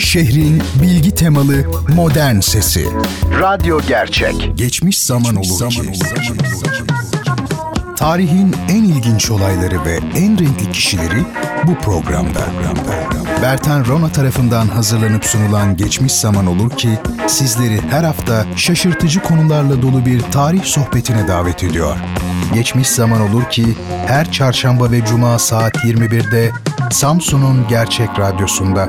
Şehrin bilgi temalı modern sesi. Radyo Gerçek. Geçmiş zaman olur ki. Tarihin en ilginç olayları ve en renkli kişileri bu programda. Bertan Rona tarafından hazırlanıp sunulan Geçmiş Zaman Olur ki sizleri her hafta şaşırtıcı konularla dolu bir tarih sohbetine davet ediyor. Geçmiş Zaman Olur ki her çarşamba ve cuma saat 21'de Samsun'un Gerçek Radyosu'nda.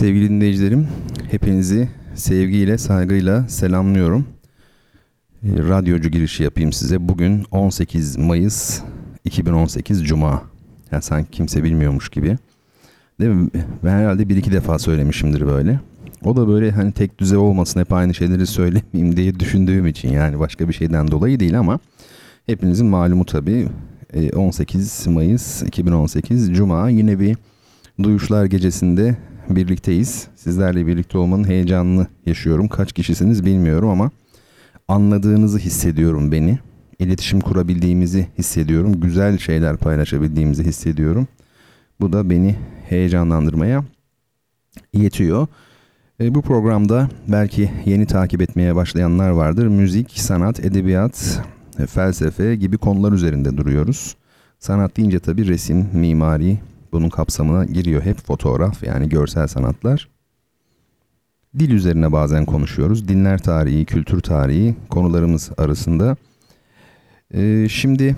Sevgili dinleyicilerim, hepinizi sevgiyle, saygıyla selamlıyorum. E, radyocu girişi yapayım size. Bugün 18 Mayıs 2018 Cuma. Yani sanki kimse bilmiyormuş gibi. Değil mi? Ben herhalde bir iki defa söylemişimdir böyle. O da böyle hani tek düze olmasın hep aynı şeyleri söylemeyeyim diye düşündüğüm için yani başka bir şeyden dolayı değil ama hepinizin malumu tabii 18 e, Mayıs 2018 Cuma yine bir Duyuşlar Gecesi'nde birlikteyiz. Sizlerle birlikte olmanın heyecanını yaşıyorum. Kaç kişisiniz bilmiyorum ama anladığınızı hissediyorum beni. İletişim kurabildiğimizi hissediyorum. Güzel şeyler paylaşabildiğimizi hissediyorum. Bu da beni heyecanlandırmaya yetiyor. E, bu programda belki yeni takip etmeye başlayanlar vardır. Müzik, sanat, edebiyat, felsefe gibi konular üzerinde duruyoruz. Sanat deyince tabii resim, mimari, bunun kapsamına giriyor hep fotoğraf yani görsel sanatlar. Dil üzerine bazen konuşuyoruz. Dinler tarihi, kültür tarihi konularımız arasında. Ee, şimdi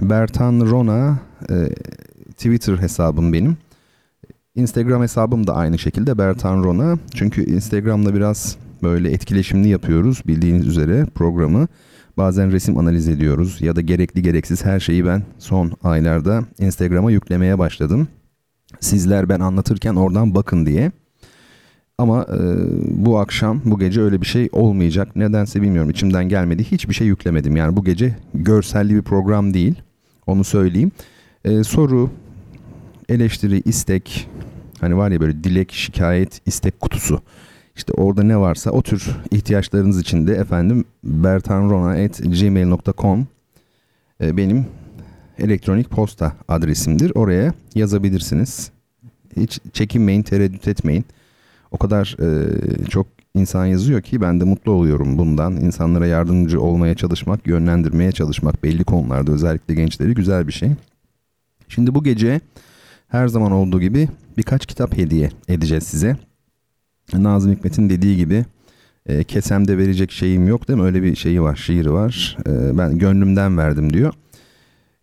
Bertan Rona e, Twitter hesabım benim. Instagram hesabım da aynı şekilde Bertan Rona. Çünkü Instagram'da biraz böyle etkileşimli yapıyoruz bildiğiniz üzere programı. Bazen resim analiz ediyoruz ya da gerekli gereksiz her şeyi ben son aylarda Instagram'a yüklemeye başladım. Sizler ben anlatırken oradan bakın diye. Ama e, bu akşam, bu gece öyle bir şey olmayacak. Nedense bilmiyorum içimden gelmedi. Hiçbir şey yüklemedim. Yani bu gece görselli bir program değil. Onu söyleyeyim. E, soru, eleştiri, istek, hani var ya böyle dilek, şikayet, istek kutusu. İşte orada ne varsa o tür ihtiyaçlarınız için de efendim bertanrona.gmail.com e, benim elektronik posta adresimdir. Oraya yazabilirsiniz. Hiç çekinmeyin, tereddüt etmeyin. O kadar e, çok insan yazıyor ki ben de mutlu oluyorum bundan. İnsanlara yardımcı olmaya çalışmak, yönlendirmeye çalışmak belli konularda özellikle gençleri güzel bir şey. Şimdi bu gece her zaman olduğu gibi birkaç kitap hediye edeceğiz size. Nazım Hikmet'in dediği gibi e, kesemde verecek şeyim yok değil mi? Öyle bir şeyi var, şiiri var. E, ben gönlümden verdim diyor.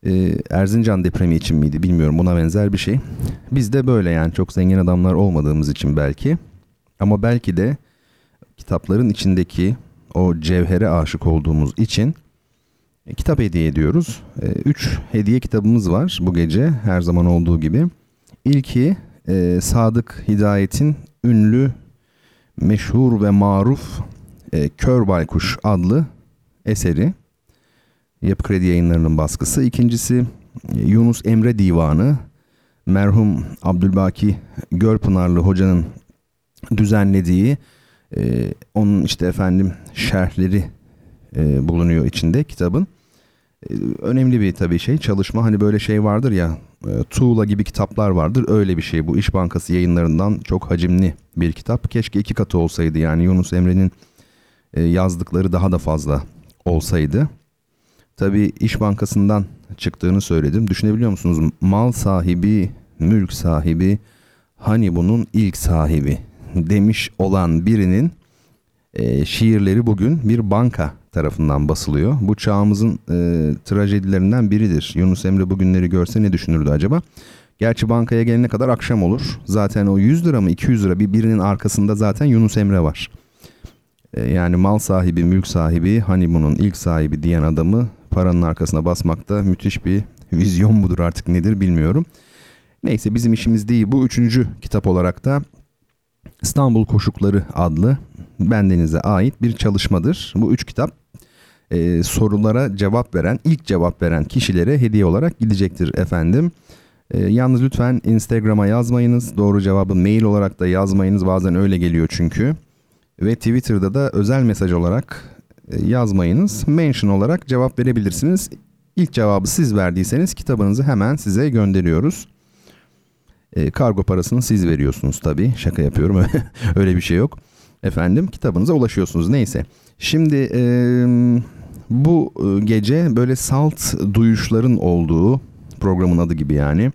E, Erzincan depremi için miydi bilmiyorum buna benzer bir şey. Biz de böyle yani çok zengin adamlar olmadığımız için belki. Ama belki de kitapların içindeki o cevhere aşık olduğumuz için e, kitap hediye ediyoruz. E, üç hediye kitabımız var bu gece her zaman olduğu gibi. İlki e, Sadık Hidayet'in ünlü meşhur ve maruf e, Kör Baykuş adlı eseri. Yapı Kredi yayınlarının baskısı. İkincisi e, Yunus Emre Divanı. Merhum Abdülbaki Gölpınarlı hocanın düzenlediği e, onun işte efendim şerhleri e, bulunuyor içinde kitabın. E, önemli bir tabii şey çalışma hani böyle şey vardır ya e, Tuğla gibi kitaplar vardır. Öyle bir şey bu. İş Bankası yayınlarından çok hacimli bir kitap. Keşke iki katı olsaydı. Yani Yunus Emre'nin e, yazdıkları daha da fazla olsaydı. Tabii İş Bankası'ndan çıktığını söyledim. Düşünebiliyor musunuz? Mal sahibi mülk sahibi hani bunun ilk sahibi demiş olan birinin e, şiirleri bugün bir banka tarafından basılıyor. Bu çağımızın e, trajedilerinden biridir. Yunus Emre bugünleri görse ne düşünürdü acaba? Gerçi bankaya gelene kadar akşam olur. Zaten o 100 lira mı 200 lira bir birinin arkasında zaten Yunus Emre var. E, yani mal sahibi, mülk sahibi, hani bunun ilk sahibi diyen adamı paranın arkasına basmakta müthiş bir Vizyon mudur artık nedir bilmiyorum. Neyse bizim işimiz değil. Bu üçüncü kitap olarak da İstanbul Koşukları adlı bendenize ait bir çalışmadır. Bu üç kitap e, sorulara cevap veren, ilk cevap veren kişilere hediye olarak gidecektir efendim. E, yalnız lütfen Instagram'a yazmayınız. Doğru cevabı mail olarak da yazmayınız. Bazen öyle geliyor çünkü. Ve Twitter'da da özel mesaj olarak e, yazmayınız. Mention olarak cevap verebilirsiniz. İlk cevabı siz verdiyseniz kitabınızı hemen size gönderiyoruz. E, kargo parasını siz veriyorsunuz tabii. Şaka yapıyorum. Öyle bir şey yok. Efendim kitabınıza ulaşıyorsunuz. Neyse. Şimdi bu e, gece böyle salt duyuşların olduğu programın adı gibi yani.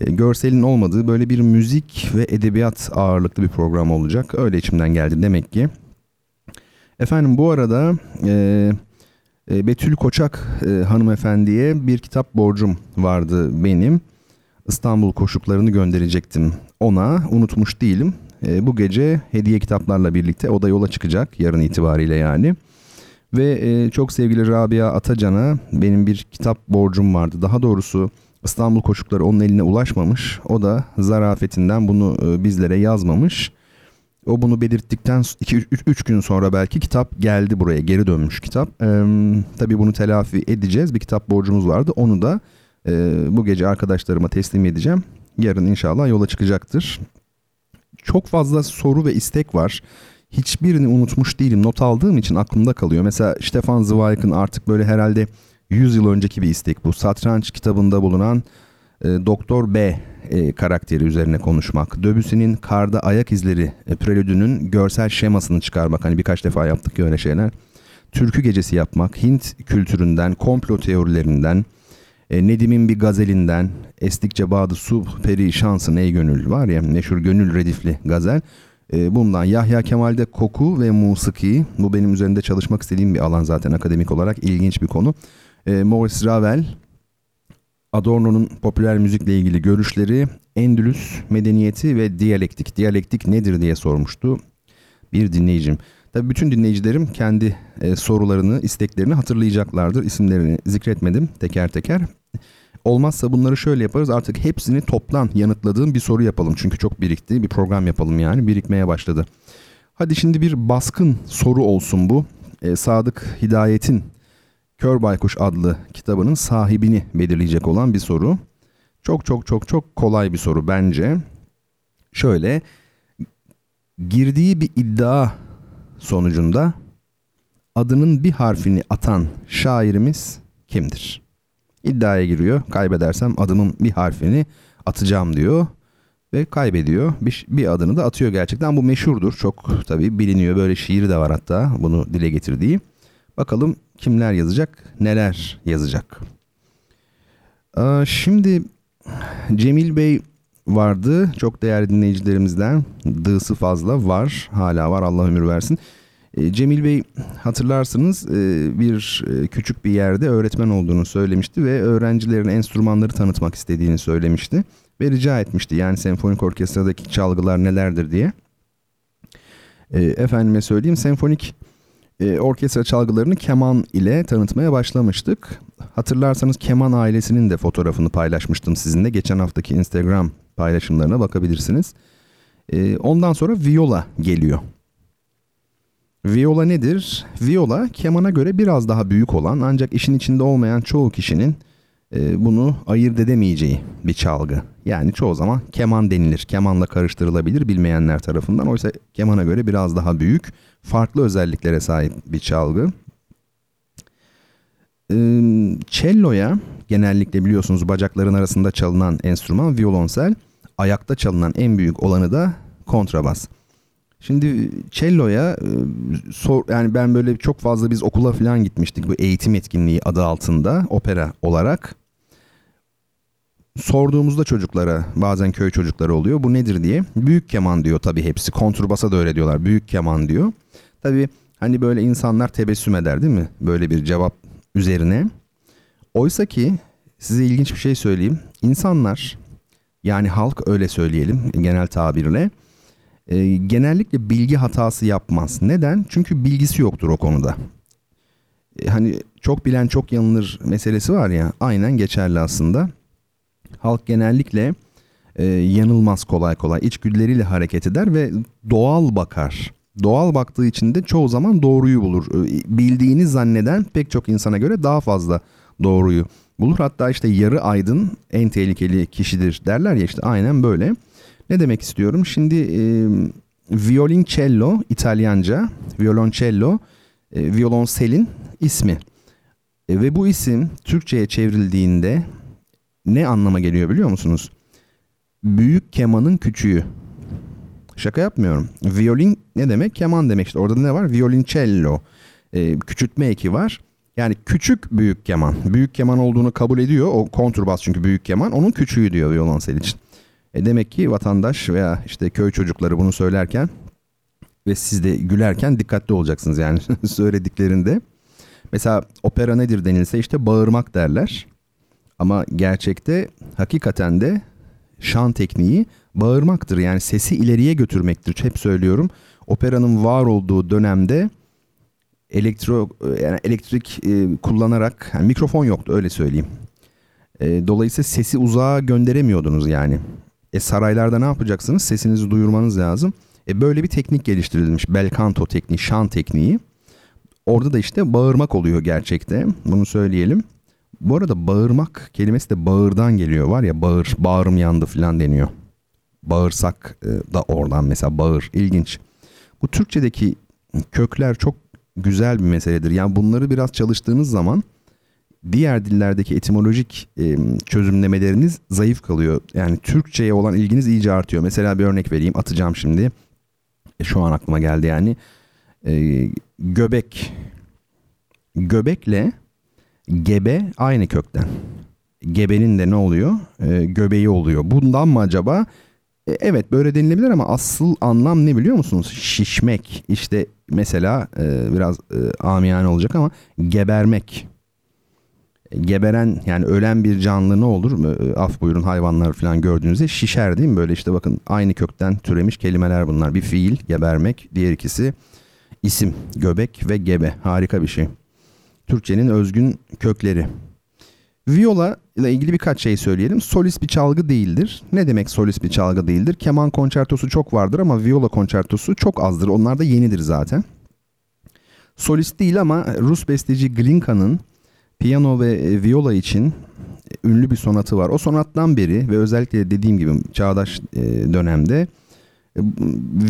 E, görselin olmadığı böyle bir müzik ve edebiyat ağırlıklı bir program olacak. Öyle içimden geldi demek ki. Efendim bu arada e, e, Betül Koçak e, hanımefendiye bir kitap borcum vardı benim. İstanbul koşuklarını gönderecektim ona. Unutmuş değilim. E, bu gece hediye kitaplarla birlikte o da yola çıkacak yarın itibariyle yani. Ve e, çok sevgili Rabia Atacan'a benim bir kitap borcum vardı. Daha doğrusu İstanbul koşukları onun eline ulaşmamış. O da zarafetinden bunu e, bizlere yazmamış. O bunu belirttikten 2-3 gün sonra belki kitap geldi buraya geri dönmüş kitap. Ee, tabii bunu telafi edeceğiz. Bir kitap borcumuz vardı. Onu da e, bu gece arkadaşlarıma teslim edeceğim. Yarın inşallah yola çıkacaktır. Çok fazla soru ve istek var. Hiçbirini unutmuş değilim. Not aldığım için aklımda kalıyor. Mesela Stefan Zweig'ın artık böyle herhalde 100 yıl önceki bir istek bu. Satranç kitabında bulunan e, Doktor B e, karakteri üzerine konuşmak. Döbüsünün Karda Ayak İzleri e, prelüdünün görsel şemasını çıkarmak. Hani birkaç defa yaptık öyle şeyler. Türkü gecesi yapmak, Hint kültüründen, komplo teorilerinden, e, Nedim'in bir gazelinden, Estikçe Bağdı Su Peri Şansın Ey Gönül var ya meşhur gönül redifli gazel. E, bundan Yahya Kemal'de koku ve musiki. Bu benim üzerinde çalışmak istediğim bir alan zaten akademik olarak ilginç bir konu. E, Maurice Ravel, Adorno'nun popüler müzikle ilgili görüşleri, Endülüs medeniyeti ve diyalektik. Diyalektik nedir diye sormuştu bir dinleyicim. Tabii bütün dinleyicilerim kendi e, sorularını, isteklerini hatırlayacaklardır. İsimlerini zikretmedim teker teker. Olmazsa bunları şöyle yaparız. Artık hepsini toplan yanıtladığım bir soru yapalım. Çünkü çok birikti. Bir program yapalım yani. Birikmeye başladı. Hadi şimdi bir baskın soru olsun bu. E, Sadık Hidayet'in Kör Baykuş adlı kitabının sahibini belirleyecek olan bir soru. Çok çok çok çok kolay bir soru bence. Şöyle girdiği bir iddia sonucunda adının bir harfini atan şairimiz kimdir? İddiaya giriyor. Kaybedersem adımın bir harfini atacağım diyor ve kaybediyor. Bir, bir adını da atıyor gerçekten. Bu meşhurdur. Çok tabii biliniyor. Böyle şiiri de var hatta bunu dile getirdiği. Bakalım kimler yazacak, neler yazacak. Ee, şimdi Cemil Bey vardı. Çok değerli dinleyicilerimizden. Dığısı fazla var. Hala var Allah ömür versin. Ee, Cemil Bey hatırlarsınız e, bir e, küçük bir yerde öğretmen olduğunu söylemişti ve öğrencilerin enstrümanları tanıtmak istediğini söylemişti. Ve rica etmişti yani senfonik orkestradaki çalgılar nelerdir diye. Efendime söyleyeyim senfonik e, orkestra çalgılarını keman ile tanıtmaya başlamıştık. Hatırlarsanız keman ailesinin de fotoğrafını paylaşmıştım sizinle. Geçen haftaki Instagram paylaşımlarına bakabilirsiniz. E, ondan sonra viola geliyor. Viola nedir? Viola kemana göre biraz daha büyük olan ancak işin içinde olmayan çoğu kişinin e, bunu ayırt edemeyeceği bir çalgı. Yani çoğu zaman keman denilir. Kemanla karıştırılabilir bilmeyenler tarafından. Oysa kemana göre biraz daha büyük, farklı özelliklere sahip bir çalgı. E, cello'ya genellikle biliyorsunuz bacakların arasında çalınan enstrüman violonsel. Ayakta çalınan en büyük olanı da kontrabas. Şimdi cello'ya e, sor, yani ben böyle çok fazla biz okula falan gitmiştik bu eğitim etkinliği adı altında opera olarak. Sorduğumuzda çocuklara bazen köy çocukları oluyor bu nedir diye. Büyük keman diyor tabii hepsi kontrbasa da öyle diyorlar büyük keman diyor. Tabii hani böyle insanlar tebessüm eder değil mi böyle bir cevap üzerine. Oysa ki size ilginç bir şey söyleyeyim. İnsanlar yani halk öyle söyleyelim genel tabirle e, genellikle bilgi hatası yapmaz. Neden? Çünkü bilgisi yoktur o konuda. E, hani çok bilen çok yanılır meselesi var ya aynen geçerli aslında. Halk genellikle e, yanılmaz kolay kolay içgüdüleriyle hareket eder ve doğal bakar. Doğal baktığı için de çoğu zaman doğruyu bulur. E, bildiğini zanneden pek çok insana göre daha fazla doğruyu bulur. Hatta işte yarı aydın en tehlikeli kişidir derler ya işte aynen böyle. Ne demek istiyorum? Şimdi e, violoncello İtalyanca, violoncello e, violonselin ismi. E, ve bu isim Türkçe'ye çevrildiğinde ne anlama geliyor biliyor musunuz? Büyük kemanın küçüğü. Şaka yapmıyorum. Violin ne demek? Keman demek işte. Orada ne var? Violoncello. E, küçültme eki var. Yani küçük büyük keman. Büyük keman olduğunu kabul ediyor. O kontrbas çünkü büyük keman. Onun küçüğü diyor violonsel için. E demek ki vatandaş veya işte köy çocukları bunu söylerken ve siz de gülerken dikkatli olacaksınız yani söylediklerinde. Mesela opera nedir denilse işte bağırmak derler. Ama gerçekte hakikaten de şan tekniği bağırmaktır. Yani sesi ileriye götürmektir. Hep söylüyorum. Operanın var olduğu dönemde elektro yani elektrik e, kullanarak yani mikrofon yoktu öyle söyleyeyim. E, dolayısıyla sesi uzağa gönderemiyordunuz yani. E saraylarda ne yapacaksınız? Sesinizi duyurmanız lazım. E böyle bir teknik geliştirilmiş. Belcanto tekniği, şan tekniği. Orada da işte bağırmak oluyor gerçekte. Bunu söyleyelim. Bu arada bağırmak kelimesi de bağırdan geliyor var ya bağır, bağrım yandı falan deniyor. Bağırsak e, da oradan mesela bağır. İlginç. Bu Türkçedeki kökler çok güzel bir meseledir. Yani bunları biraz çalıştığınız zaman diğer dillerdeki etimolojik e, çözümlemeleriniz zayıf kalıyor. Yani Türkçe'ye olan ilginiz iyice artıyor. Mesela bir örnek vereyim atacağım şimdi. E, şu an aklıma geldi yani. E, göbek. Göbekle gebe aynı kökten. Gebenin de ne oluyor? E, göbeği oluyor. Bundan mı acaba? E, evet böyle denilebilir ama asıl anlam ne biliyor musunuz? Şişmek. İşte mesela e, biraz e, amiyane olacak ama gebermek geberen yani ölen bir canlı ne olur? E, af buyurun hayvanlar falan gördüğünüzde şişer değil mi? Böyle işte bakın aynı kökten türemiş kelimeler bunlar. Bir fiil gebermek, diğer ikisi isim göbek ve gebe. Harika bir şey. Türkçenin özgün kökleri. Viola ile ilgili birkaç şey söyleyelim. Solist bir çalgı değildir. Ne demek solist bir çalgı değildir? Keman konçertosu çok vardır ama viola konçertosu çok azdır. Onlar da yenidir zaten. Solist değil ama Rus besteci Glinka'nın piyano ve e, viola için e, ünlü bir sonatı var. O sonattan beri ve özellikle dediğim gibi çağdaş e, dönemde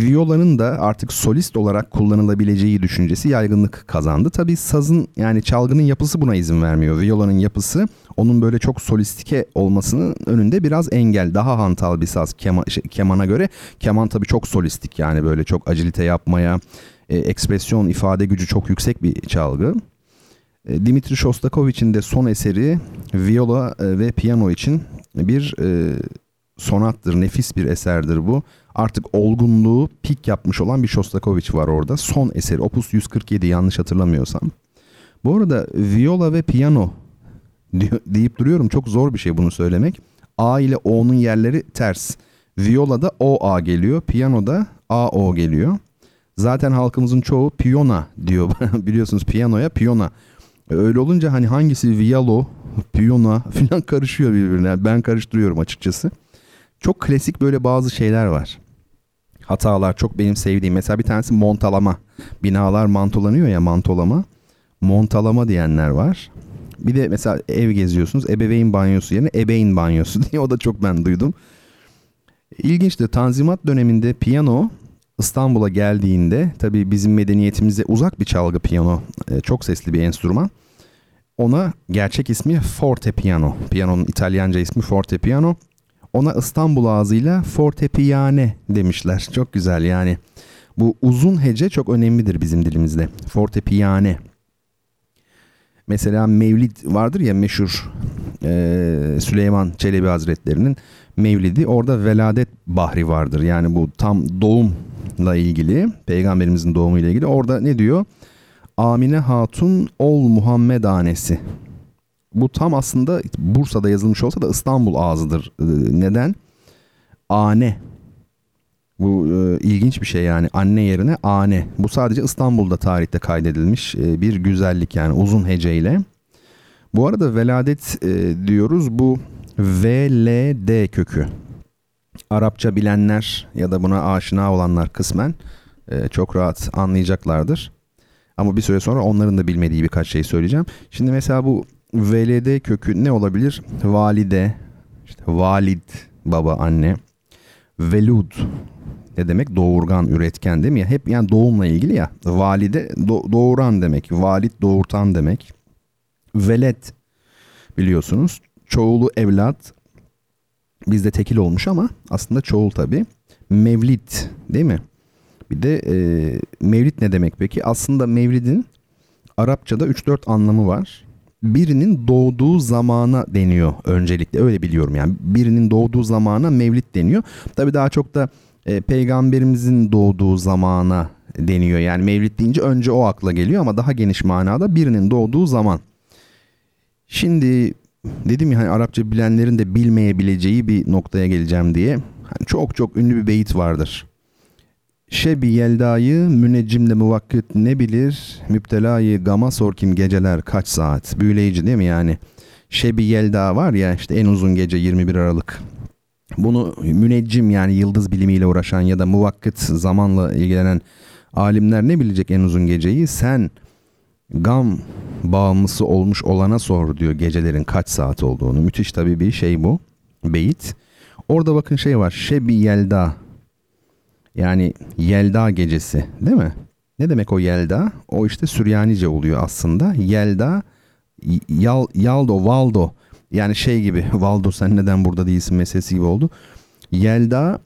violanın da artık solist olarak kullanılabileceği düşüncesi yaygınlık kazandı. Tabii sazın yani çalgının yapısı buna izin vermiyor. Violanın yapısı onun böyle çok solistike olmasının önünde biraz engel. Daha hantal bir saz kema, şey, kemana göre. Keman tabii çok solistik yani böyle çok acilite yapmaya, e, ekspresyon ifade gücü çok yüksek bir çalgı. E, Dimitri Shostakovich'in de son eseri viola e, ve piyano için bir e, sonattır, nefis bir eserdir bu. Artık olgunluğu pik yapmış olan bir Shostakovich var orada. Son eseri Opus 147 yanlış hatırlamıyorsam. Bu arada viola ve piyano deyip duruyorum. Çok zor bir şey bunu söylemek. A ile O'nun yerleri ters. Viola'da O A geliyor. Piyanoda A O geliyor. Zaten halkımızın çoğu piyona diyor. Biliyorsunuz piyanoya piyona. Öyle olunca hani hangisi vialo, piyona falan karışıyor birbirine. Ben karıştırıyorum açıkçası. Çok klasik böyle bazı şeyler var. Hatalar çok benim sevdiğim. Mesela bir tanesi montalama. Binalar mantolanıyor ya mantolama. Montalama diyenler var. Bir de mesela ev geziyorsunuz. Ebeveyn banyosu yerine ebeğin banyosu diye o da çok ben duydum. İlginçti. Tanzimat döneminde piyano İstanbul'a geldiğinde tabii bizim medeniyetimize uzak bir çalgı piyano. E, çok sesli bir enstrüman. Ona gerçek ismi forte piano. Piyanonun İtalyanca ismi forte piano. Ona İstanbul ağzıyla fortepiane demişler. Çok güzel yani. Bu uzun hece çok önemlidir bizim dilimizde. Fortepiane. Mesela Mevlid vardır ya meşhur e, Süleyman Çelebi Hazretleri'nin Mevlidi. Orada veladet bahri vardır. Yani bu tam doğumla ilgili, peygamberimizin doğumuyla ilgili. Orada ne diyor? Amine Hatun ol Muhammed anesi. Bu tam aslında Bursa'da yazılmış olsa da İstanbul ağzıdır. Ee, neden? Ane. Bu e, ilginç bir şey yani anne yerine ane. Bu sadece İstanbul'da tarihte kaydedilmiş e, bir güzellik yani uzun heceyle. Bu arada veladet e, diyoruz bu VLD kökü. Arapça bilenler ya da buna aşina olanlar kısmen e, çok rahat anlayacaklardır. Ama bir süre sonra onların da bilmediği birkaç şey söyleyeceğim. Şimdi mesela bu VLD kökü ne olabilir? Valide, işte valid, baba, anne. Velud ne demek? Doğurgan, üretken değil mi? Hep yani doğumla ilgili ya. Valide do- doğuran demek. Valid doğurtan demek. Velet biliyorsunuz. Çoğulu evlat. Bizde tekil olmuş ama aslında çoğul tabi. Mevlit değil mi? Bir de e, mevlit ne demek peki? Aslında mevlidin Arapçada 3-4 anlamı var. Birinin doğduğu zamana deniyor öncelikle öyle biliyorum yani. Birinin doğduğu zamana mevlid deniyor. Tabi daha çok da e, peygamberimizin doğduğu zamana deniyor. Yani mevlid deyince önce o akla geliyor ama daha geniş manada birinin doğduğu zaman. Şimdi dedim ya hani Arapça bilenlerin de bilmeyebileceği bir noktaya geleceğim diye. Hani çok çok ünlü bir beyit vardır. Şebi yeldayı müneccimle muvakkit ne bilir? Müptelayı gama sor kim geceler kaç saat? Büyüleyici değil mi yani? Şebi yelda var ya işte en uzun gece 21 Aralık. Bunu müneccim yani yıldız bilimiyle uğraşan ya da muvakkit zamanla ilgilenen alimler ne bilecek en uzun geceyi? Sen gam bağımlısı olmuş olana sor diyor gecelerin kaç saat olduğunu. Müthiş tabii bir şey bu. Beyit. Orada bakın şey var. Şebi yelda. Yani Yelda gecesi değil mi? Ne demek o Yelda? O işte Süryanice oluyor aslında. Yelda, Yal, Yaldo, Valdo. Yani şey gibi Valdo sen neden burada değilsin meselesi gibi oldu. Yelda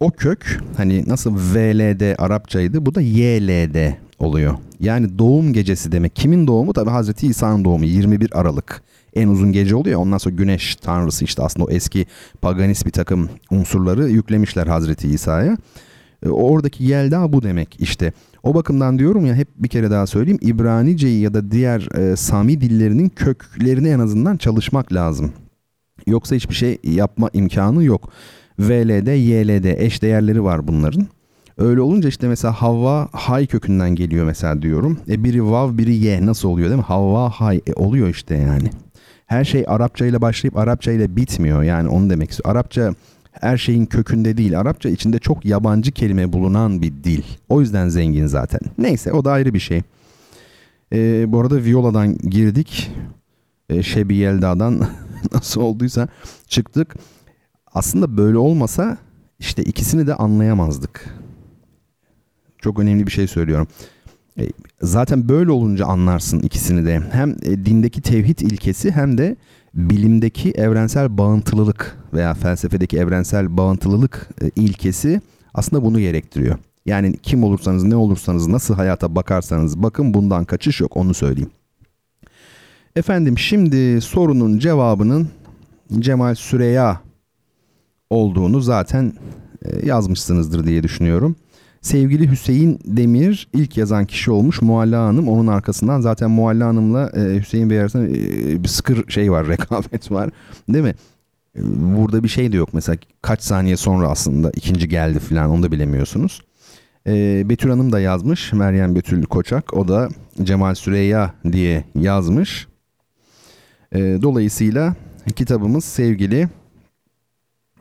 o kök hani nasıl VLD Arapçaydı bu da YLD oluyor. Yani doğum gecesi demek. Kimin doğumu? Tabi Hazreti İsa'nın doğumu 21 Aralık. En uzun gece oluyor. Ondan sonra güneş tanrısı işte aslında o eski paganist bir takım unsurları yüklemişler Hazreti İsa'ya. E, oradaki yelda bu demek işte. O bakımdan diyorum ya hep bir kere daha söyleyeyim. İbranice'yi ya da diğer e, Sami dillerinin köklerini en azından çalışmak lazım. Yoksa hiçbir şey yapma imkanı yok. VLD, YLD eş değerleri var bunların. Öyle olunca işte mesela Havva hay kökünden geliyor mesela diyorum. E biri vav biri ye nasıl oluyor değil mi? Havva hay e oluyor işte yani. Her şey Arapça ile başlayıp Arapça ile bitmiyor yani onu demek istiyorum. Arapça her şeyin kökünde değil. Arapça içinde çok yabancı kelime bulunan bir dil. O yüzden zengin zaten. Neyse o da ayrı bir şey. Ee, bu arada Viola'dan girdik. Ee, Şebi Yelda'dan nasıl olduysa çıktık. Aslında böyle olmasa işte ikisini de anlayamazdık. Çok önemli bir şey söylüyorum. E, zaten böyle olunca anlarsın ikisini de. Hem e, dindeki tevhid ilkesi hem de bilimdeki evrensel bağıntılılık veya felsefedeki evrensel bağıntılılık e, ilkesi aslında bunu gerektiriyor. Yani kim olursanız ne olursanız nasıl hayata bakarsanız bakın bundan kaçış yok onu söyleyeyim. Efendim şimdi sorunun cevabının Cemal Süreya olduğunu zaten yazmışsınızdır diye düşünüyorum. Sevgili Hüseyin Demir ilk yazan kişi olmuş Mualla Hanım. Onun arkasından zaten Mualla Hanım'la e, Hüseyin Bey arasında e, bir sıkır şey var, rekabet var. Değil mi? E, burada bir şey de yok. Mesela kaç saniye sonra aslında ikinci geldi falan onu da bilemiyorsunuz. Betül Hanım da yazmış. Meryem Betül Koçak. O da Cemal Süreyya diye yazmış. Dolayısıyla kitabımız sevgili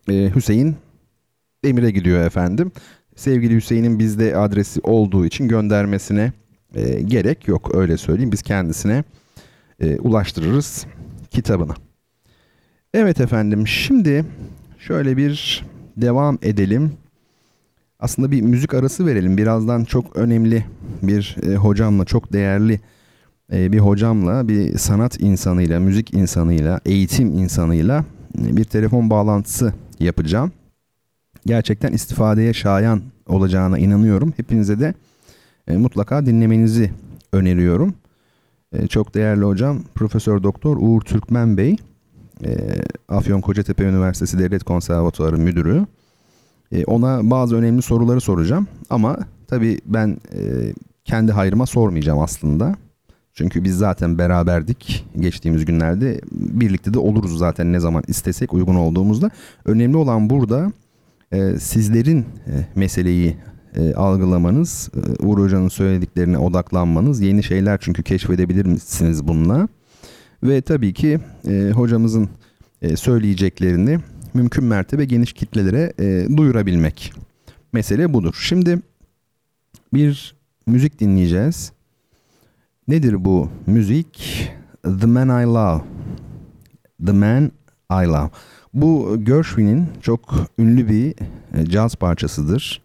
Hüseyin Demir'e gidiyor efendim sevgili Hüseyin'in bizde adresi olduğu için göndermesine e, gerek yok öyle söyleyeyim. Biz kendisine e, ulaştırırız kitabını. Evet efendim şimdi şöyle bir devam edelim. Aslında bir müzik arası verelim. Birazdan çok önemli bir e, hocamla, çok değerli e, bir hocamla, bir sanat insanıyla, müzik insanıyla, eğitim insanıyla e, bir telefon bağlantısı yapacağım gerçekten istifadeye şayan olacağına inanıyorum. Hepinize de e, mutlaka dinlemenizi öneriyorum. E, çok değerli hocam Profesör Doktor Uğur Türkmen Bey, e, Afyon Kocatepe Üniversitesi Devlet Konservatuarı Müdürü. E, ona bazı önemli soruları soracağım ama tabii ben e, kendi hayrıma sormayacağım aslında. Çünkü biz zaten beraberdik geçtiğimiz günlerde. Birlikte de oluruz zaten ne zaman istesek uygun olduğumuzda. Önemli olan burada e, sizlerin e, meseleyi e, algılamanız, e, Uğur Hoca'nın söylediklerine odaklanmanız, yeni şeyler çünkü keşfedebilir misiniz bununla? Ve tabii ki e, hocamızın e, söyleyeceklerini mümkün mertebe geniş kitlelere e, duyurabilmek. Mesele budur. Şimdi bir müzik dinleyeceğiz. Nedir bu müzik? The Man I Love. The Man I Love. Bu Gershwin'in çok ünlü bir e, caz parçasıdır.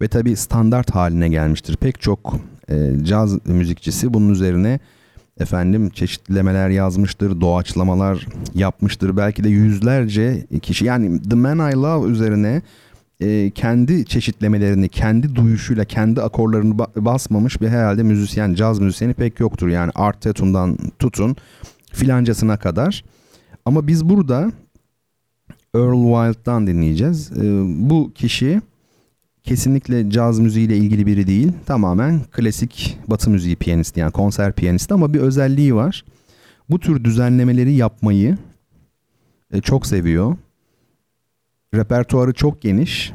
Ve tabi standart haline gelmiştir. Pek çok e, caz müzikçisi bunun üzerine efendim çeşitlemeler yazmıştır, doğaçlamalar yapmıştır. Belki de yüzlerce kişi yani The Man I Love üzerine e, kendi çeşitlemelerini, kendi duyuşuyla, kendi akorlarını ba- basmamış bir herhalde müzisyen, caz müzisyeni pek yoktur. Yani Art Tatum'dan tutun filancasına kadar. Ama biz burada Earl Wild'dan dinleyeceğiz. E, bu kişi kesinlikle caz müziğiyle ilgili biri değil. Tamamen klasik batı müziği piyanisti yani konser piyanisti ama bir özelliği var. Bu tür düzenlemeleri yapmayı e, çok seviyor. Repertuarı çok geniş.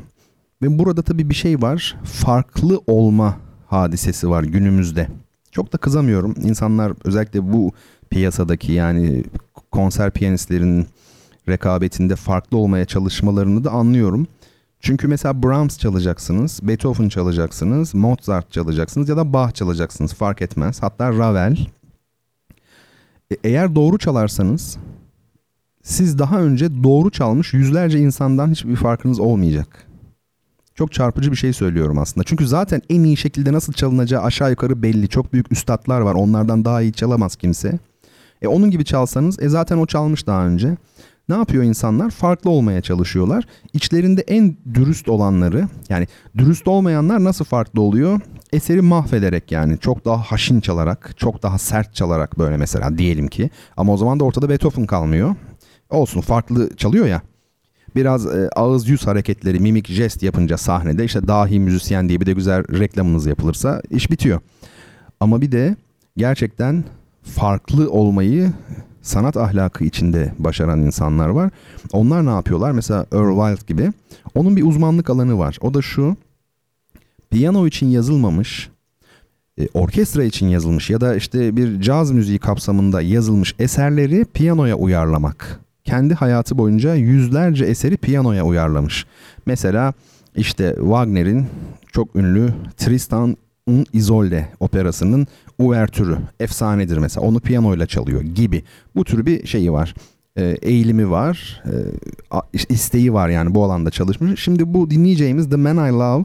Ve burada tabii bir şey var. Farklı olma hadisesi var günümüzde. Çok da kızamıyorum. İnsanlar özellikle bu piyasadaki yani konser piyanistlerinin rekabetinde farklı olmaya çalışmalarını da anlıyorum. Çünkü mesela Brahms çalacaksınız, Beethoven çalacaksınız, Mozart çalacaksınız ya da Bach çalacaksınız fark etmez. Hatta Ravel. E, eğer doğru çalarsanız siz daha önce doğru çalmış yüzlerce insandan hiçbir farkınız olmayacak. Çok çarpıcı bir şey söylüyorum aslında. Çünkü zaten en iyi şekilde nasıl çalınacağı aşağı yukarı belli. Çok büyük üstadlar var. Onlardan daha iyi çalamaz kimse. E onun gibi çalsanız e zaten o çalmış daha önce. Ne yapıyor insanlar? Farklı olmaya çalışıyorlar. İçlerinde en dürüst olanları yani dürüst olmayanlar nasıl farklı oluyor? Eseri mahvederek yani çok daha haşin çalarak, çok daha sert çalarak böyle mesela diyelim ki. Ama o zaman da ortada Beethoven kalmıyor. Olsun farklı çalıyor ya. Biraz e, ağız yüz hareketleri, mimik, jest yapınca sahnede işte dahi müzisyen diye bir de güzel reklamınız yapılırsa iş bitiyor. Ama bir de gerçekten farklı olmayı sanat ahlakı içinde başaran insanlar var. Onlar ne yapıyorlar? Mesela Earl Wild gibi. Onun bir uzmanlık alanı var. O da şu. Piyano için yazılmamış, e, orkestra için yazılmış ya da işte bir caz müziği kapsamında yazılmış eserleri piyanoya uyarlamak. Kendi hayatı boyunca yüzlerce eseri piyanoya uyarlamış. Mesela işte Wagner'in çok ünlü Tristan und Isolde operasının uvertürü efsanedir mesela. Onu piyanoyla çalıyor gibi. Bu tür bir şeyi var e, eğilimi var e, isteği var yani bu alanda çalışmış. Şimdi bu dinleyeceğimiz The Man I Love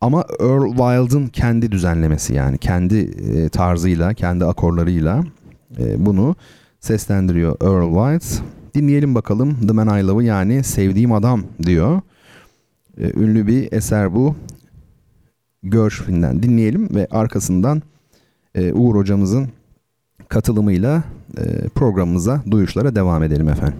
ama Earl Wild'ın kendi düzenlemesi yani. Kendi e, tarzıyla kendi akorlarıyla bunu seslendiriyor Earl Wild dinleyelim bakalım The Man I Love'ı yani sevdiğim adam diyor. Ünlü bir eser bu Gershwin'den dinleyelim ve arkasından e, Uğur hocamızın katılımıyla e, programımıza, duyuşlara devam edelim efendim.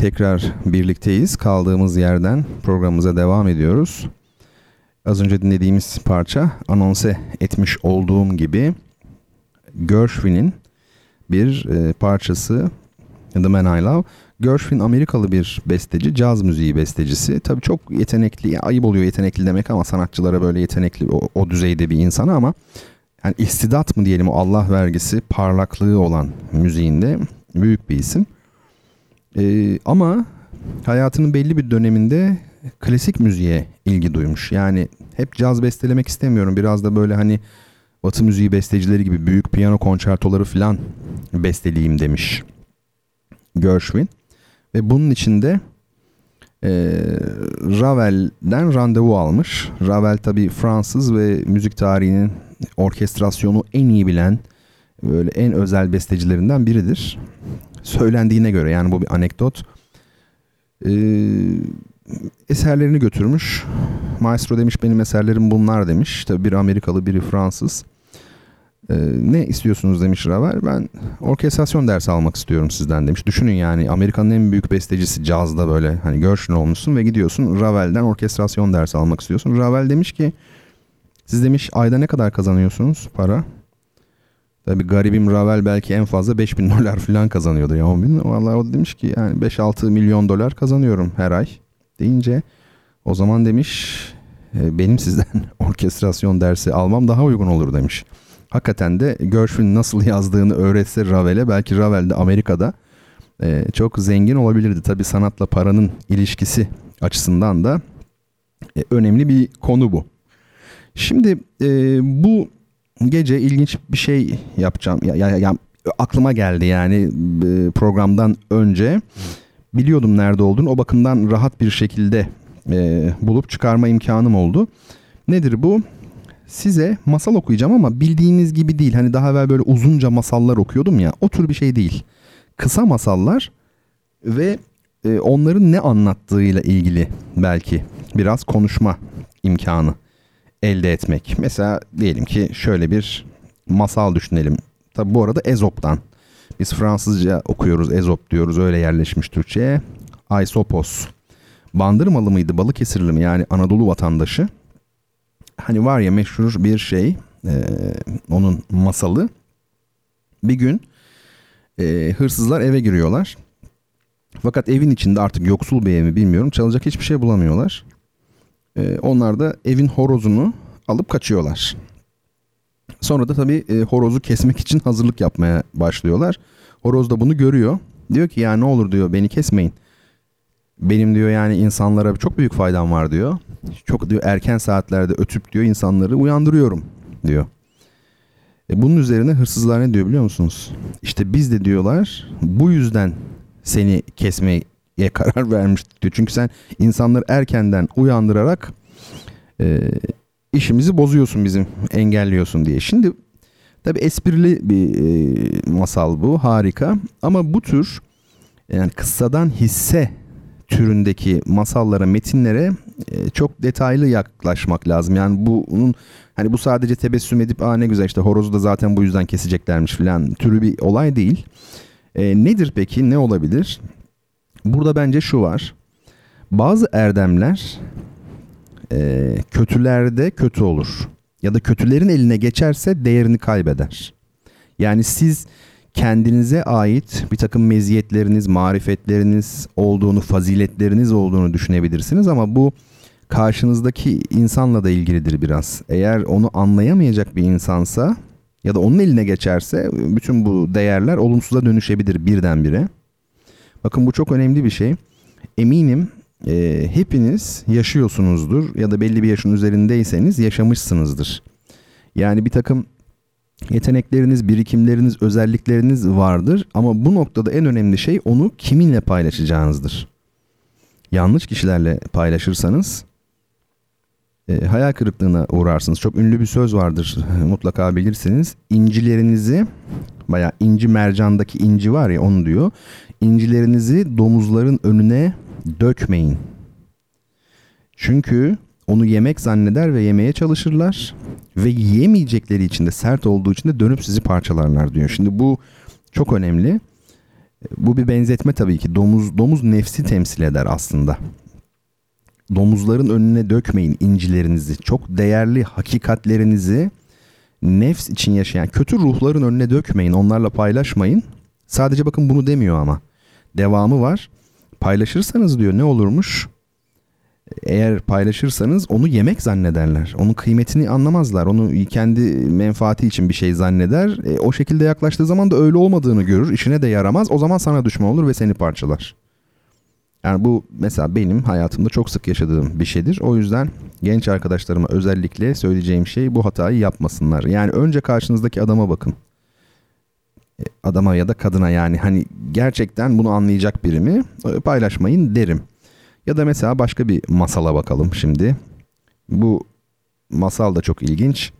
Tekrar birlikteyiz. Kaldığımız yerden programımıza devam ediyoruz. Az önce dinlediğimiz parça anonse etmiş olduğum gibi Gershwin'in bir e, parçası The Man I Love. Gershwin Amerikalı bir besteci, caz müziği bestecisi. Tabii çok yetenekli, ayıp oluyor yetenekli demek ama sanatçılara böyle yetenekli o, o düzeyde bir insan ama yani istidat mı diyelim o Allah vergisi parlaklığı olan müziğinde büyük bir isim. Ee, ama hayatının belli bir döneminde klasik müziğe ilgi duymuş. Yani hep caz bestelemek istemiyorum. Biraz da böyle hani Batı müziği bestecileri gibi büyük piyano konçertoları falan besteleyeyim demiş Gershwin. Ve bunun içinde e, Ravel'den randevu almış. Ravel tabi Fransız ve müzik tarihinin orkestrasyonu en iyi bilen böyle en özel bestecilerinden biridir. Söylendiğine göre yani bu bir anekdot. E, eserlerini götürmüş. Maestro demiş benim eserlerim bunlar demiş. Tabi biri Amerikalı biri Fransız. Ee, ne istiyorsunuz demiş Ravel. Ben orkestrasyon dersi almak istiyorum sizden demiş. Düşünün yani Amerika'nın en büyük bestecisi cazda böyle hani Gershwin olmuşsun ve gidiyorsun Ravel'den orkestrasyon dersi almak istiyorsun. Ravel demiş ki siz demiş ayda ne kadar kazanıyorsunuz para? Tabi garibim Ravel belki en fazla 5000 dolar falan kazanıyordu ya 10 bin. Vallahi o demiş ki yani 5-6 milyon dolar kazanıyorum her ay deyince o zaman demiş e, benim sizden orkestrasyon dersi almam daha uygun olur demiş. Hakikaten de Gershwin nasıl yazdığını öğretse Ravel'e belki Ravel de Amerika'da e, çok zengin olabilirdi. Tabi sanatla paranın ilişkisi açısından da e, önemli bir konu bu. Şimdi bu gece ilginç bir şey yapacağım. Ya, ya, ya aklıma geldi yani e, programdan önce biliyordum nerede olduğunu. O bakımdan rahat bir şekilde e, bulup çıkarma imkanım oldu. Nedir bu? Size masal okuyacağım ama bildiğiniz gibi değil. Hani daha evvel böyle uzunca masallar okuyordum ya. O tür bir şey değil. Kısa masallar ve e, onların ne anlattığıyla ilgili belki biraz konuşma imkanı elde etmek. Mesela diyelim ki şöyle bir masal düşünelim. Tabi bu arada Ezop'tan. Biz Fransızca okuyoruz Ezop diyoruz öyle yerleşmiş Türkçe'ye. Aesopos. Bandırmalı mıydı Balıkesirli mi yani Anadolu vatandaşı. Hani var ya meşhur bir şey e, onun masalı. Bir gün e, hırsızlar eve giriyorlar. Fakat evin içinde artık yoksul bir ev mi bilmiyorum çalacak hiçbir şey bulamıyorlar. E, onlar da evin horozunu alıp kaçıyorlar. Sonra da tabii e, horozu kesmek için hazırlık yapmaya başlıyorlar. Horoz da bunu görüyor. Diyor ki ya ne olur diyor beni kesmeyin. Benim diyor yani insanlara çok büyük faydam var diyor. Çok diyor erken saatlerde ötüp diyor insanları uyandırıyorum diyor. E bunun üzerine hırsızlar ne diyor biliyor musunuz? İşte biz de diyorlar bu yüzden seni kesmeye karar vermiştik diyor. Çünkü sen insanları erkenden uyandırarak e, işimizi bozuyorsun bizim engelliyorsun diye. Şimdi tabi esprili bir e, masal bu harika ama bu tür yani kıssadan hisse türündeki masallara, metinlere e, çok detaylı yaklaşmak lazım. Yani bunun hani bu sadece tebessüm edip aa ne güzel işte horozu da zaten bu yüzden keseceklermiş falan türü bir olay değil. E, nedir peki? Ne olabilir? Burada bence şu var. Bazı erdemler e, kötülerde kötü olur. Ya da kötülerin eline geçerse değerini kaybeder. Yani siz kendinize ait bir takım meziyetleriniz, marifetleriniz olduğunu, faziletleriniz olduğunu düşünebilirsiniz ama bu karşınızdaki insanla da ilgilidir biraz. Eğer onu anlayamayacak bir insansa ya da onun eline geçerse bütün bu değerler olumsuza dönüşebilir birdenbire. Bakın bu çok önemli bir şey. Eminim e, hepiniz yaşıyorsunuzdur ya da belli bir yaşın üzerindeyseniz yaşamışsınızdır. Yani bir takım yetenekleriniz, birikimleriniz, özellikleriniz vardır ama bu noktada en önemli şey onu kiminle paylaşacağınızdır. Yanlış kişilerle paylaşırsanız e, hayal kırıklığına uğrarsınız. Çok ünlü bir söz vardır mutlaka bilirsiniz. İncilerinizi baya inci mercandaki inci var ya onu diyor. İncilerinizi domuzların önüne dökmeyin. Çünkü onu yemek zanneder ve yemeye çalışırlar ve yiyemeyecekleri için de sert olduğu için de dönüp sizi parçalarlar diyor. Şimdi bu çok önemli. Bu bir benzetme tabii ki. Domuz domuz nefsi temsil eder aslında. Domuzların önüne dökmeyin incilerinizi. Çok değerli hakikatlerinizi nefs için yaşayan kötü ruhların önüne dökmeyin. Onlarla paylaşmayın. Sadece bakın bunu demiyor ama. Devamı var. Paylaşırsanız diyor ne olurmuş? Eğer paylaşırsanız onu yemek zannederler. Onun kıymetini anlamazlar. Onu kendi menfaati için bir şey zanneder. E, o şekilde yaklaştığı zaman da öyle olmadığını görür. İşine de yaramaz. O zaman sana düşman olur ve seni parçalar. Yani bu mesela benim hayatımda çok sık yaşadığım bir şeydir. O yüzden genç arkadaşlarıma özellikle söyleyeceğim şey bu hatayı yapmasınlar. Yani önce karşınızdaki adama bakın. E, adama ya da kadına yani hani gerçekten bunu anlayacak biri mi e, paylaşmayın derim. Ya da mesela başka bir masala bakalım şimdi. Bu masal da çok ilginç.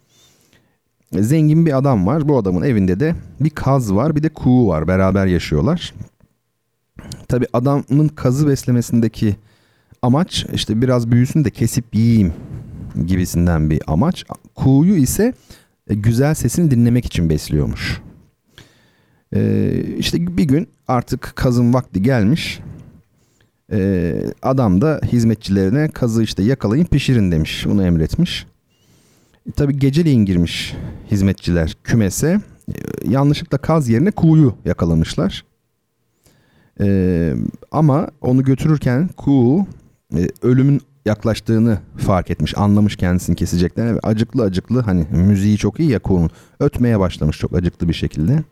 Zengin bir adam var. Bu adamın evinde de bir kaz var bir de kuğu var. Beraber yaşıyorlar. Tabi adamın kazı beslemesindeki amaç işte biraz büyüsün de kesip yiyeyim gibisinden bir amaç. Kuğuyu ise güzel sesini dinlemek için besliyormuş. Ee, işte bir gün artık kazın vakti gelmiş. Ee, adam da hizmetçilerine kazı işte yakalayın pişirin demiş. Bunu emretmiş. E, tabii geceleyin girmiş hizmetçiler kümese. E, yanlışlıkla kaz yerine kuğuyu yakalamışlar. E, ama onu götürürken kuğu e, ölümün yaklaştığını fark etmiş. Anlamış kendisini keseceklerini. Acıklı acıklı hani müziği çok iyi ya kuğunun. Ötmeye başlamış çok acıklı bir şekilde.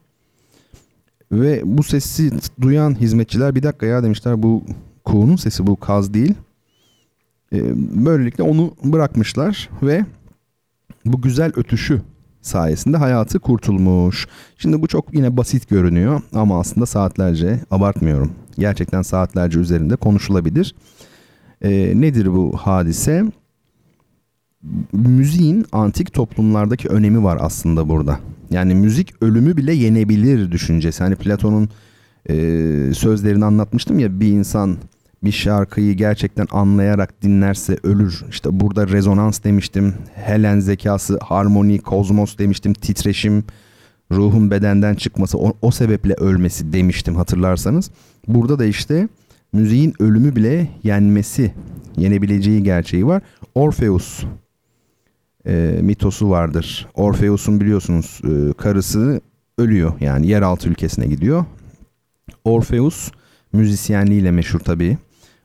Ve bu sesi duyan hizmetçiler bir dakika ya demişler bu kuğunun sesi bu kaz değil. E, böylelikle onu bırakmışlar ve bu güzel ötüşü sayesinde hayatı kurtulmuş. Şimdi bu çok yine basit görünüyor ama aslında saatlerce abartmıyorum. Gerçekten saatlerce üzerinde konuşulabilir. E, nedir bu hadise? Müziğin antik toplumlardaki önemi var aslında burada. Yani müzik ölümü bile yenebilir düşüncesi. Hani Platon'un e, sözlerini anlatmıştım ya bir insan bir şarkıyı gerçekten anlayarak dinlerse ölür. İşte burada rezonans demiştim. Helen zekası, harmoni, kozmos demiştim. Titreşim, ruhun bedenden çıkması, o, o sebeple ölmesi demiştim hatırlarsanız. Burada da işte müziğin ölümü bile yenmesi, yenebileceği gerçeği var. Orpheus e, mitosu vardır. Orpheus'un biliyorsunuz e, karısı ölüyor yani yeraltı ülkesine gidiyor. Orpheus müzisyenliğiyle meşhur tabii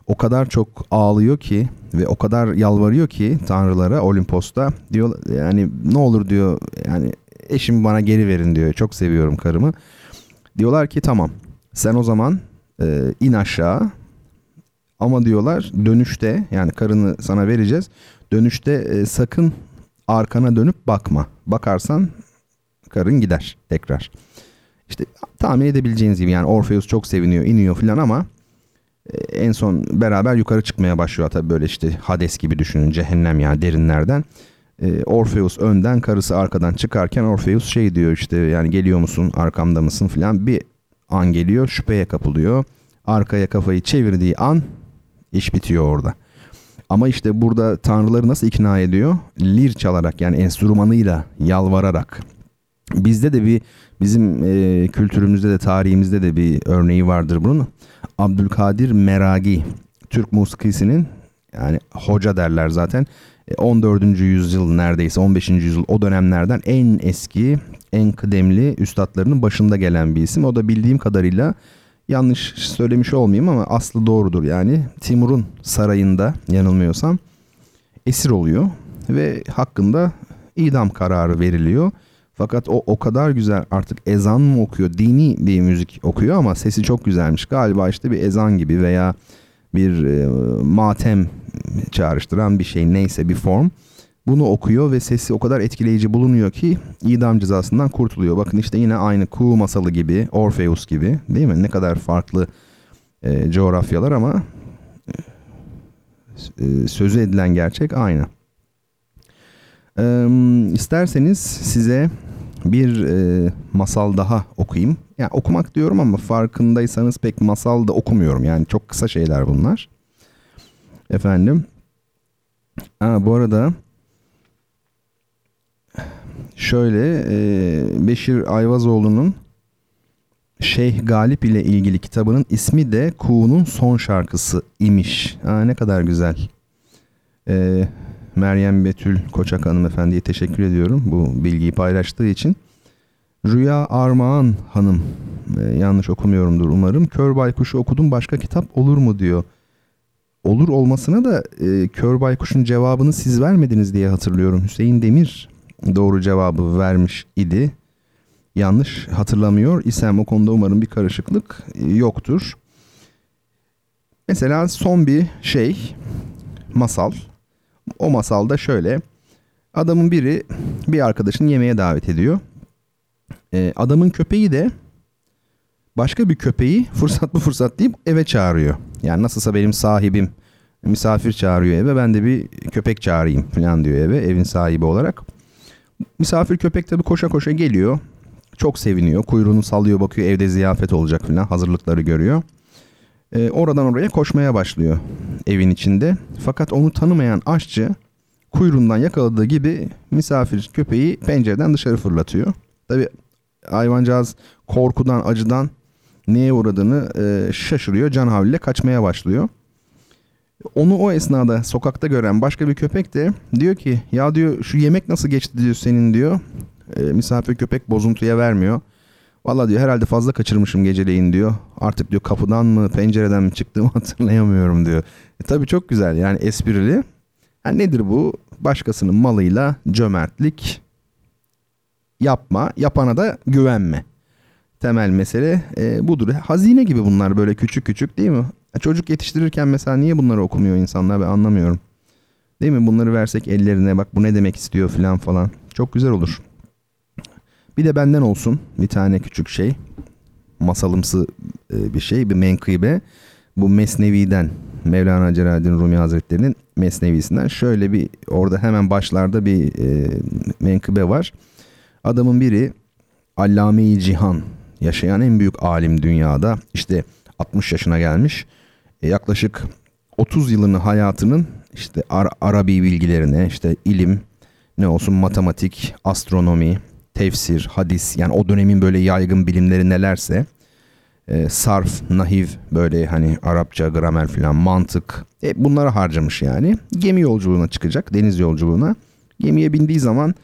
o kadar çok ağlıyor ki ve o kadar yalvarıyor ki tanrılara Olimpos'ta diyor yani ne olur diyor yani eşimi bana geri verin diyor. Çok seviyorum karımı. Diyorlar ki tamam sen o zaman e, in aşağı ama diyorlar dönüşte yani karını sana vereceğiz. Dönüşte e, sakın arkana dönüp bakma. Bakarsan karın gider tekrar. İşte tahmin edebileceğiniz gibi yani Orpheus çok seviniyor, iniyor filan ama e, en son beraber yukarı çıkmaya başlıyor tabii böyle işte Hades gibi düşünün cehennem yani derinlerden. E, Orpheus önden karısı arkadan çıkarken Orpheus şey diyor işte yani geliyor musun arkamda mısın filan bir an geliyor şüpheye kapılıyor. Arkaya kafayı çevirdiği an iş bitiyor orada. Ama işte burada tanrıları nasıl ikna ediyor? Lir çalarak yani enstrümanıyla yalvararak. Bizde de bir bizim e, kültürümüzde de tarihimizde de bir örneği vardır bunun. Abdülkadir Meragi Türk musikisinin yani hoca derler zaten 14. E, yüzyıl neredeyse 15. yüzyıl o dönemlerden en eski en kıdemli üstadlarının başında gelen bir isim. O da bildiğim kadarıyla yanlış söylemiş olmayayım ama aslı doğrudur yani Timur'un sarayında yanılmıyorsam esir oluyor ve hakkında idam kararı veriliyor. Fakat o o kadar güzel artık ezan mı okuyor, dini bir müzik okuyor ama sesi çok güzelmiş. Galiba işte bir ezan gibi veya bir e, matem çağrıştıran bir şey neyse bir form. Bunu okuyor ve sesi o kadar etkileyici bulunuyor ki idam cezasından kurtuluyor. Bakın işte yine aynı Kuğu masalı gibi, Orpheus gibi değil mi? Ne kadar farklı e, coğrafyalar ama e, sözü edilen gerçek aynı. Ee, isterseniz size bir e, masal daha okuyayım. Yani okumak diyorum ama farkındaysanız pek masal da okumuyorum. Yani çok kısa şeyler bunlar. Efendim. Ha, bu arada şöyle e, Beşir Ayvazoğlu'nun Şeyh Galip ile ilgili kitabının ismi de Kuğu'nun son şarkısı imiş. Aa, ne kadar güzel. Ee, Meryem Betül Koçak hanımefendiye teşekkür ediyorum bu bilgiyi paylaştığı için. Rüya Armağan Hanım e, yanlış okumuyorumdur umarım. Kör Baykuş'u okudum başka kitap olur mu diyor. Olur olmasına da e, Kör Baykuş'un cevabını siz vermediniz diye hatırlıyorum. Hüseyin Demir doğru cevabı vermiş idi. Yanlış hatırlamıyor isem o konuda umarım bir karışıklık e, yoktur. Mesela son bir şey masal. O masalda şöyle adamın biri bir arkadaşını yemeğe davet ediyor. E, adamın köpeği de başka bir köpeği fırsat bu fırsat deyip eve çağırıyor. Yani nasılsa benim sahibim misafir çağırıyor eve ben de bir köpek çağırayım falan diyor eve evin sahibi olarak. Misafir köpek tabii koşa koşa geliyor. Çok seviniyor. Kuyruğunu sallıyor bakıyor evde ziyafet olacak falan hazırlıkları görüyor. Ee, oradan oraya koşmaya başlıyor evin içinde. Fakat onu tanımayan aşçı kuyruğundan yakaladığı gibi misafir köpeği pencereden dışarı fırlatıyor. Tabii hayvancağız korkudan acıdan neye uğradığını e, şaşırıyor. Can havliyle kaçmaya başlıyor. Onu o esnada sokakta gören başka bir köpek de diyor ki ya diyor şu yemek nasıl geçti diyor senin diyor. E, misafir köpek bozuntuya vermiyor. Valla diyor herhalde fazla kaçırmışım geceleyin diyor. Artık diyor kapıdan mı pencereden mi çıktığımı hatırlayamıyorum diyor. E, tabii çok güzel yani esprili. Yani nedir bu? Başkasının malıyla cömertlik yapma, yapana da güvenme. Temel mesele e, budur. Hazine gibi bunlar böyle küçük küçük değil mi? E, çocuk yetiştirirken mesela niye bunları okumuyor insanlar ben anlamıyorum. Değil mi? Bunları versek ellerine bak bu ne demek istiyor falan falan. Çok güzel olur. Bir de benden olsun bir tane küçük şey. Masalımsı e, bir şey, bir menkıbe. Bu Mesnevi'den Mevlana Celaleddin Rumi Hazretleri'nin Mesnevisinden şöyle bir orada hemen başlarda bir e, menkıbe var. Adamın biri Allame-i Cihan yaşayan en büyük alim dünyada. İşte 60 yaşına gelmiş. E, yaklaşık 30 yılını hayatının işte Ar- Arabi bilgilerine, işte ilim, ne olsun matematik, astronomi, tefsir, hadis yani o dönemin böyle yaygın bilimleri nelerse e, sarf, nahiv böyle hani Arapça, gramer filan mantık e, bunlara harcamış yani. Gemi yolculuğuna çıkacak, deniz yolculuğuna. Gemiye bindiği zaman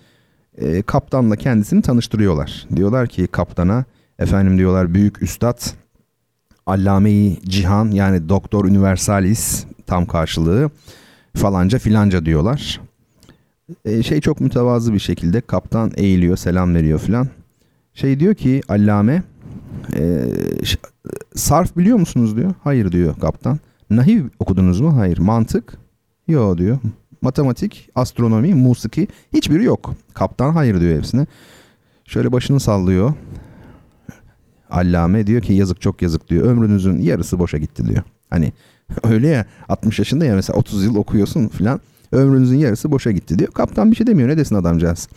e, kaptanla kendisini tanıştırıyorlar. Diyorlar ki kaptana efendim diyorlar büyük üstad Allame-i Cihan yani Doktor Universalis tam karşılığı falanca filanca diyorlar. E, şey çok mütevazı bir şekilde kaptan eğiliyor selam veriyor filan. Şey diyor ki Allame e, sarf biliyor musunuz diyor. Hayır diyor kaptan. Nahiv okudunuz mu? Hayır. Mantık? Yok diyor. Matematik, astronomi, musiki hiçbiri yok. Kaptan hayır diyor hepsine. Şöyle başını sallıyor. Allame diyor ki yazık çok yazık diyor. Ömrünüzün yarısı boşa gitti diyor. Hani öyle ya 60 yaşında ya mesela 30 yıl okuyorsun filan. Ömrünüzün yarısı boşa gitti diyor. Kaptan bir şey demiyor ne desin adamcağız.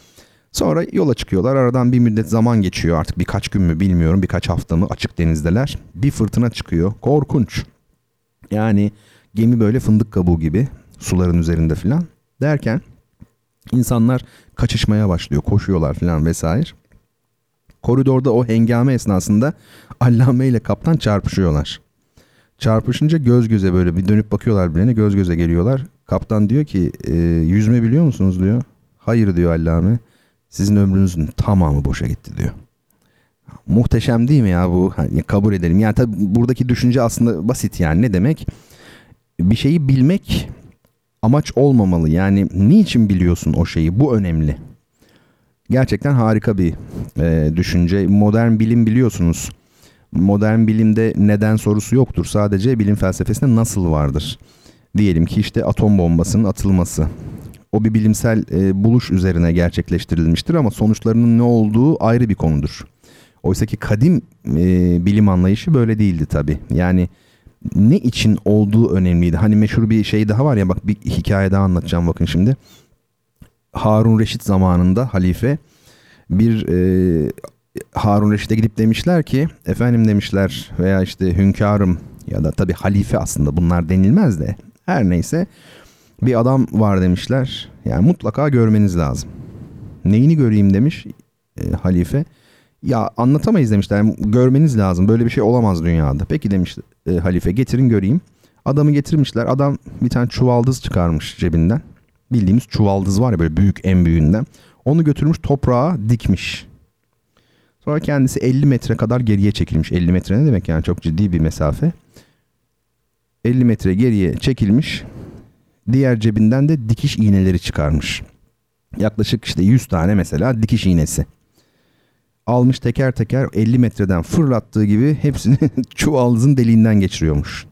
Sonra yola çıkıyorlar. Aradan bir müddet zaman geçiyor artık birkaç gün mü bilmiyorum birkaç hafta mı açık denizdeler. Bir fırtına çıkıyor. Korkunç. Yani gemi böyle fındık kabuğu gibi suların üzerinde filan derken insanlar kaçışmaya başlıyor. Koşuyorlar filan vesaire. Koridorda o hengame esnasında Allame ile kaptan çarpışıyorlar. Çarpışınca göz göze böyle bir dönüp bakıyorlar birbirine göz göze geliyorlar. Kaptan diyor ki e, yüzme biliyor musunuz diyor. Hayır diyor Allame. Sizin ömrünüzün tamamı boşa gitti diyor. Muhteşem değil mi ya bu? Hani kabul edelim. Yani tabii buradaki düşünce aslında basit yani. Ne demek? Bir şeyi bilmek amaç olmamalı. Yani niçin biliyorsun o şeyi? Bu önemli. Gerçekten harika bir e, düşünce. Modern bilim biliyorsunuz. Modern bilimde neden sorusu yoktur. Sadece bilim felsefesinde nasıl vardır. Diyelim ki işte atom bombasının atılması. O bir bilimsel e, buluş üzerine gerçekleştirilmiştir ama sonuçlarının ne olduğu ayrı bir konudur. Oysa ki kadim e, bilim anlayışı böyle değildi tabii. Yani ne için olduğu önemliydi. Hani meşhur bir şey daha var ya bak bir hikaye daha anlatacağım bakın şimdi. Harun Reşit zamanında halife bir e, Harun Reşit'e gidip demişler ki efendim demişler veya işte hünkârım ya da tabii halife aslında bunlar denilmez de her neyse bir adam var demişler. Yani mutlaka görmeniz lazım. Neyini göreyim demiş e, halife. Ya anlatamayız demişler. Yani görmeniz lazım. Böyle bir şey olamaz dünyada. Peki demiş e, halife getirin göreyim. Adamı getirmişler. Adam bir tane çuvaldız çıkarmış cebinden. Bildiğimiz çuvaldız var ya böyle büyük en büyüğünden. Onu götürmüş toprağa dikmiş. Sonra kendisi 50 metre kadar geriye çekilmiş. 50 metre ne demek yani çok ciddi bir mesafe. 50 metre geriye çekilmiş. Diğer cebinden de dikiş iğneleri çıkarmış. Yaklaşık işte 100 tane mesela dikiş iğnesi. Almış teker teker 50 metreden fırlattığı gibi hepsini çuvaldızın deliğinden geçiriyormuş.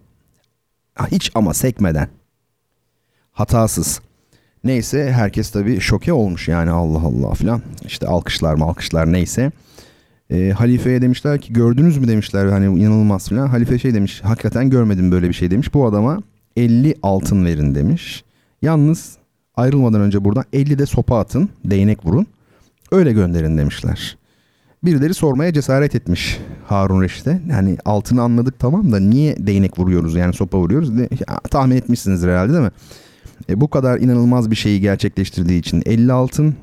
Hiç ama sekmeden. Hatasız. Neyse herkes tabii şoke olmuş yani Allah Allah filan. İşte alkışlar mı alkışlar neyse. E, halifeye demişler ki gördünüz mü demişler hani inanılmaz filan. Halife şey demiş hakikaten görmedim böyle bir şey demiş. Bu adama 50 altın verin demiş. Yalnız ayrılmadan önce buradan 50 de sopa atın değnek vurun. Öyle gönderin demişler. Birileri sormaya cesaret etmiş Harun Reşit'e. Yani altını anladık tamam da niye değnek vuruyoruz yani sopa vuruyoruz? De, ya, tahmin etmişsinizdir herhalde değil mi? E, bu kadar inanılmaz bir şeyi gerçekleştirdiği için 50 altın,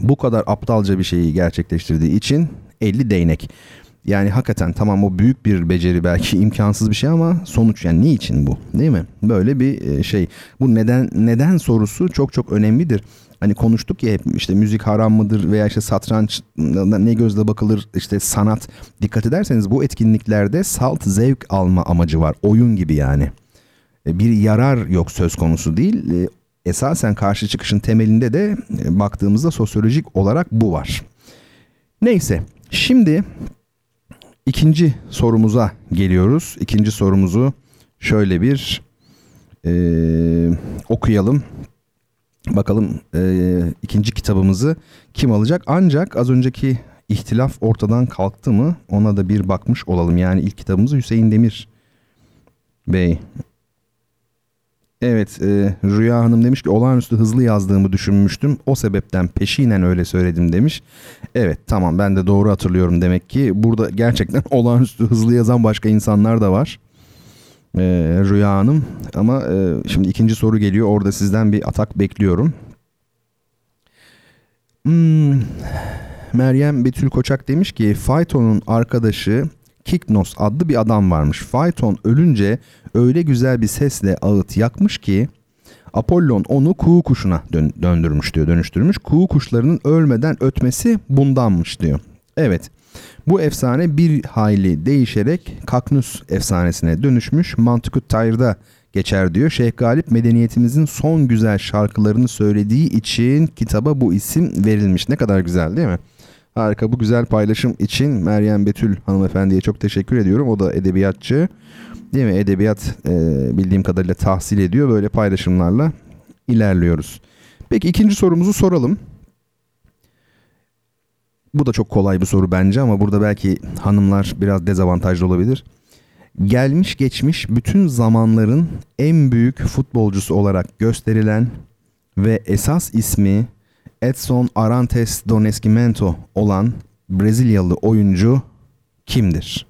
bu kadar aptalca bir şeyi gerçekleştirdiği için 50 değnek. Yani hakikaten tamam o büyük bir beceri belki imkansız bir şey ama sonuç yani niçin bu değil mi? Böyle bir e, şey. Bu neden neden sorusu çok çok önemlidir. Hani konuştuk ya hep işte müzik haram mıdır veya işte satranç ne gözle bakılır işte sanat. Dikkat ederseniz bu etkinliklerde salt zevk alma amacı var. Oyun gibi yani. E, bir yarar yok söz konusu değil. E, esasen karşı çıkışın temelinde de baktığımızda sosyolojik olarak bu var. Neyse şimdi ikinci sorumuza geliyoruz. İkinci sorumuzu şöyle bir e, okuyalım. Bakalım e, ikinci kitabımızı kim alacak? Ancak az önceki ihtilaf ortadan kalktı mı ona da bir bakmış olalım. Yani ilk kitabımızı Hüseyin Demir Bey Evet e, Rüya Hanım demiş ki olağanüstü hızlı yazdığımı düşünmüştüm. O sebepten peşinen öyle söyledim demiş. Evet tamam ben de doğru hatırlıyorum demek ki. Burada gerçekten olağanüstü hızlı yazan başka insanlar da var. E, Rüya Hanım ama e, şimdi ikinci soru geliyor. Orada sizden bir atak bekliyorum. Hmm, Meryem Betül Koçak demiş ki Fayton'un arkadaşı Kiknos adlı bir adam varmış. Fayton ölünce öyle güzel bir sesle ağıt yakmış ki Apollon onu kuğu kuşuna dön- döndürmüş diyor, dönüştürmüş. Kuğu kuşlarının ölmeden ötmesi bundanmış diyor. Evet. Bu efsane bir hayli değişerek Kaknus efsanesine dönüşmüş. Mantıkut Tayr'da geçer diyor. Şeyh Galip medeniyetimizin son güzel şarkılarını söylediği için kitaba bu isim verilmiş. Ne kadar güzel değil mi? Harika bu güzel paylaşım için Meryem Betül hanımefendiye çok teşekkür ediyorum. O da edebiyatçı. Değil mi? Edebiyat e, bildiğim kadarıyla tahsil ediyor. Böyle paylaşımlarla ilerliyoruz. Peki ikinci sorumuzu soralım. Bu da çok kolay bir soru bence ama burada belki hanımlar biraz dezavantajlı olabilir. Gelmiş geçmiş bütün zamanların en büyük futbolcusu olarak gösterilen ve esas ismi Edson Arantes do Nascimento olan Brezilyalı oyuncu kimdir?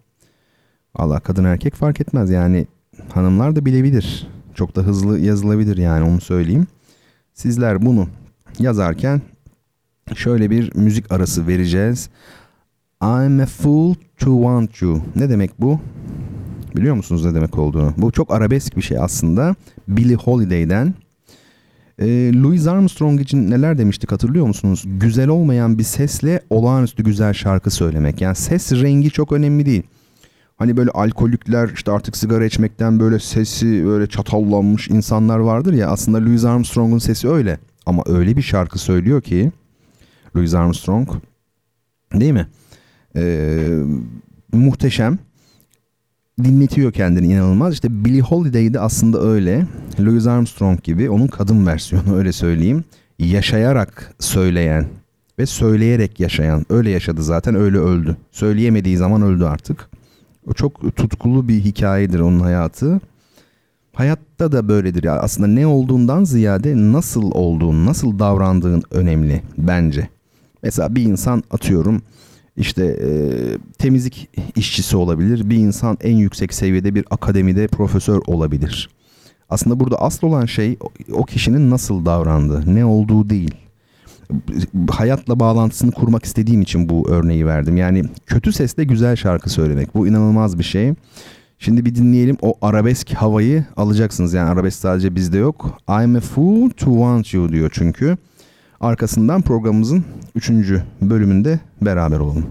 Allah kadın erkek fark etmez yani hanımlar da bilebilir. Çok da hızlı yazılabilir yani onu söyleyeyim. Sizler bunu yazarken şöyle bir müzik arası vereceğiz. I'm a fool to want you. Ne demek bu? Biliyor musunuz ne demek olduğunu? Bu çok arabesk bir şey aslında. Billie Holiday'den e, Louis Armstrong için neler demiştik hatırlıyor musunuz? Güzel olmayan bir sesle olağanüstü güzel şarkı söylemek. Yani ses rengi çok önemli değil. Hani böyle alkolikler işte artık sigara içmekten böyle sesi böyle çatallanmış insanlar vardır ya. Aslında Louis Armstrong'un sesi öyle. Ama öyle bir şarkı söylüyor ki Louis Armstrong değil mi? Ee, muhteşem dinletiyor kendini inanılmaz. İşte Billie Holiday de aslında öyle. Louis Armstrong gibi onun kadın versiyonu öyle söyleyeyim. Yaşayarak söyleyen ve söyleyerek yaşayan. Öyle yaşadı zaten öyle öldü. Söyleyemediği zaman öldü artık. O çok tutkulu bir hikayedir onun hayatı. Hayatta da böyledir ya. Aslında ne olduğundan ziyade nasıl olduğun, nasıl davrandığın önemli bence. Mesela bir insan atıyorum işte e, temizlik işçisi olabilir. Bir insan en yüksek seviyede bir akademide profesör olabilir. Aslında burada asıl olan şey o kişinin nasıl davrandığı, ne olduğu değil. hayatla bağlantısını kurmak istediğim için bu örneği verdim. Yani kötü sesle güzel şarkı söylemek bu inanılmaz bir şey. Şimdi bir dinleyelim o arabesk havayı alacaksınız. Yani arabesk sadece bizde yok. I'm a fool to want you diyor çünkü. Arkasından programımızın 3. bölümünde beraber olalım.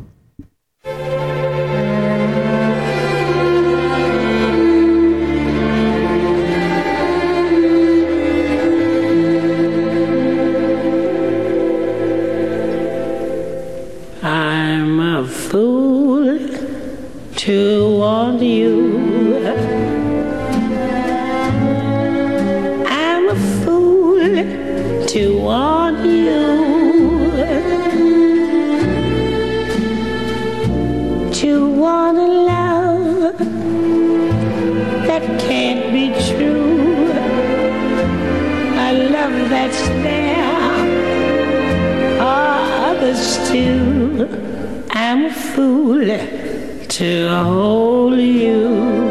I'm a fool to want you. I'm a fool to want you. To want a love that can't be true. A love that's there are others too. I'm a fool to hold you.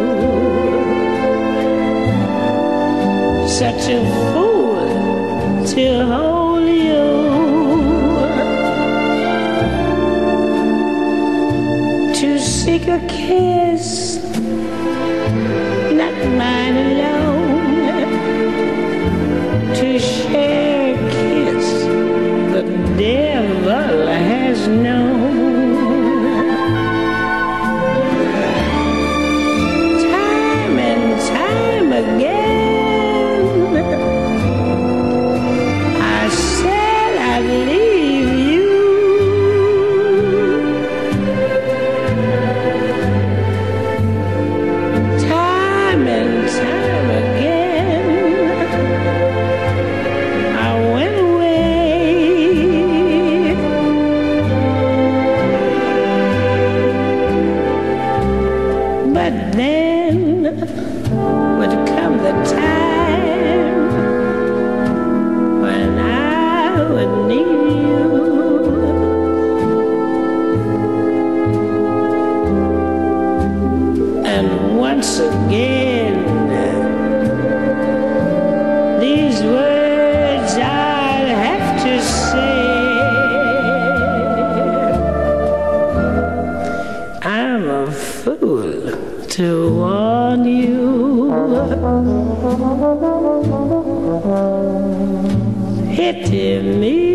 to me.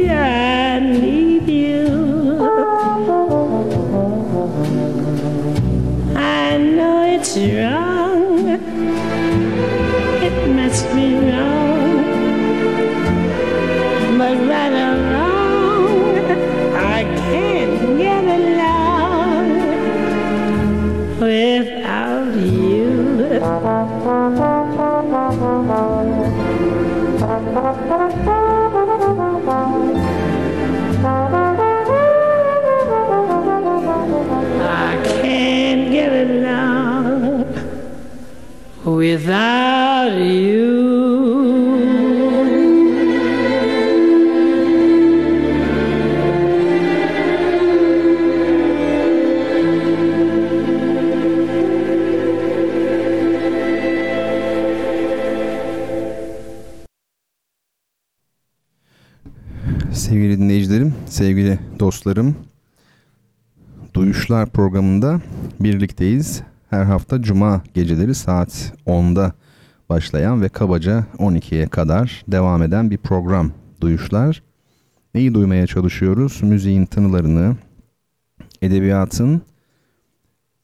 Without you. Sevgili dinleyicilerim, sevgili dostlarım. Duyuşlar programında birlikteyiz. Her hafta cuma geceleri saat 10'da başlayan ve kabaca 12'ye kadar devam eden bir program Duyuşlar. Neyi duymaya çalışıyoruz? Müziğin tınılarını, edebiyatın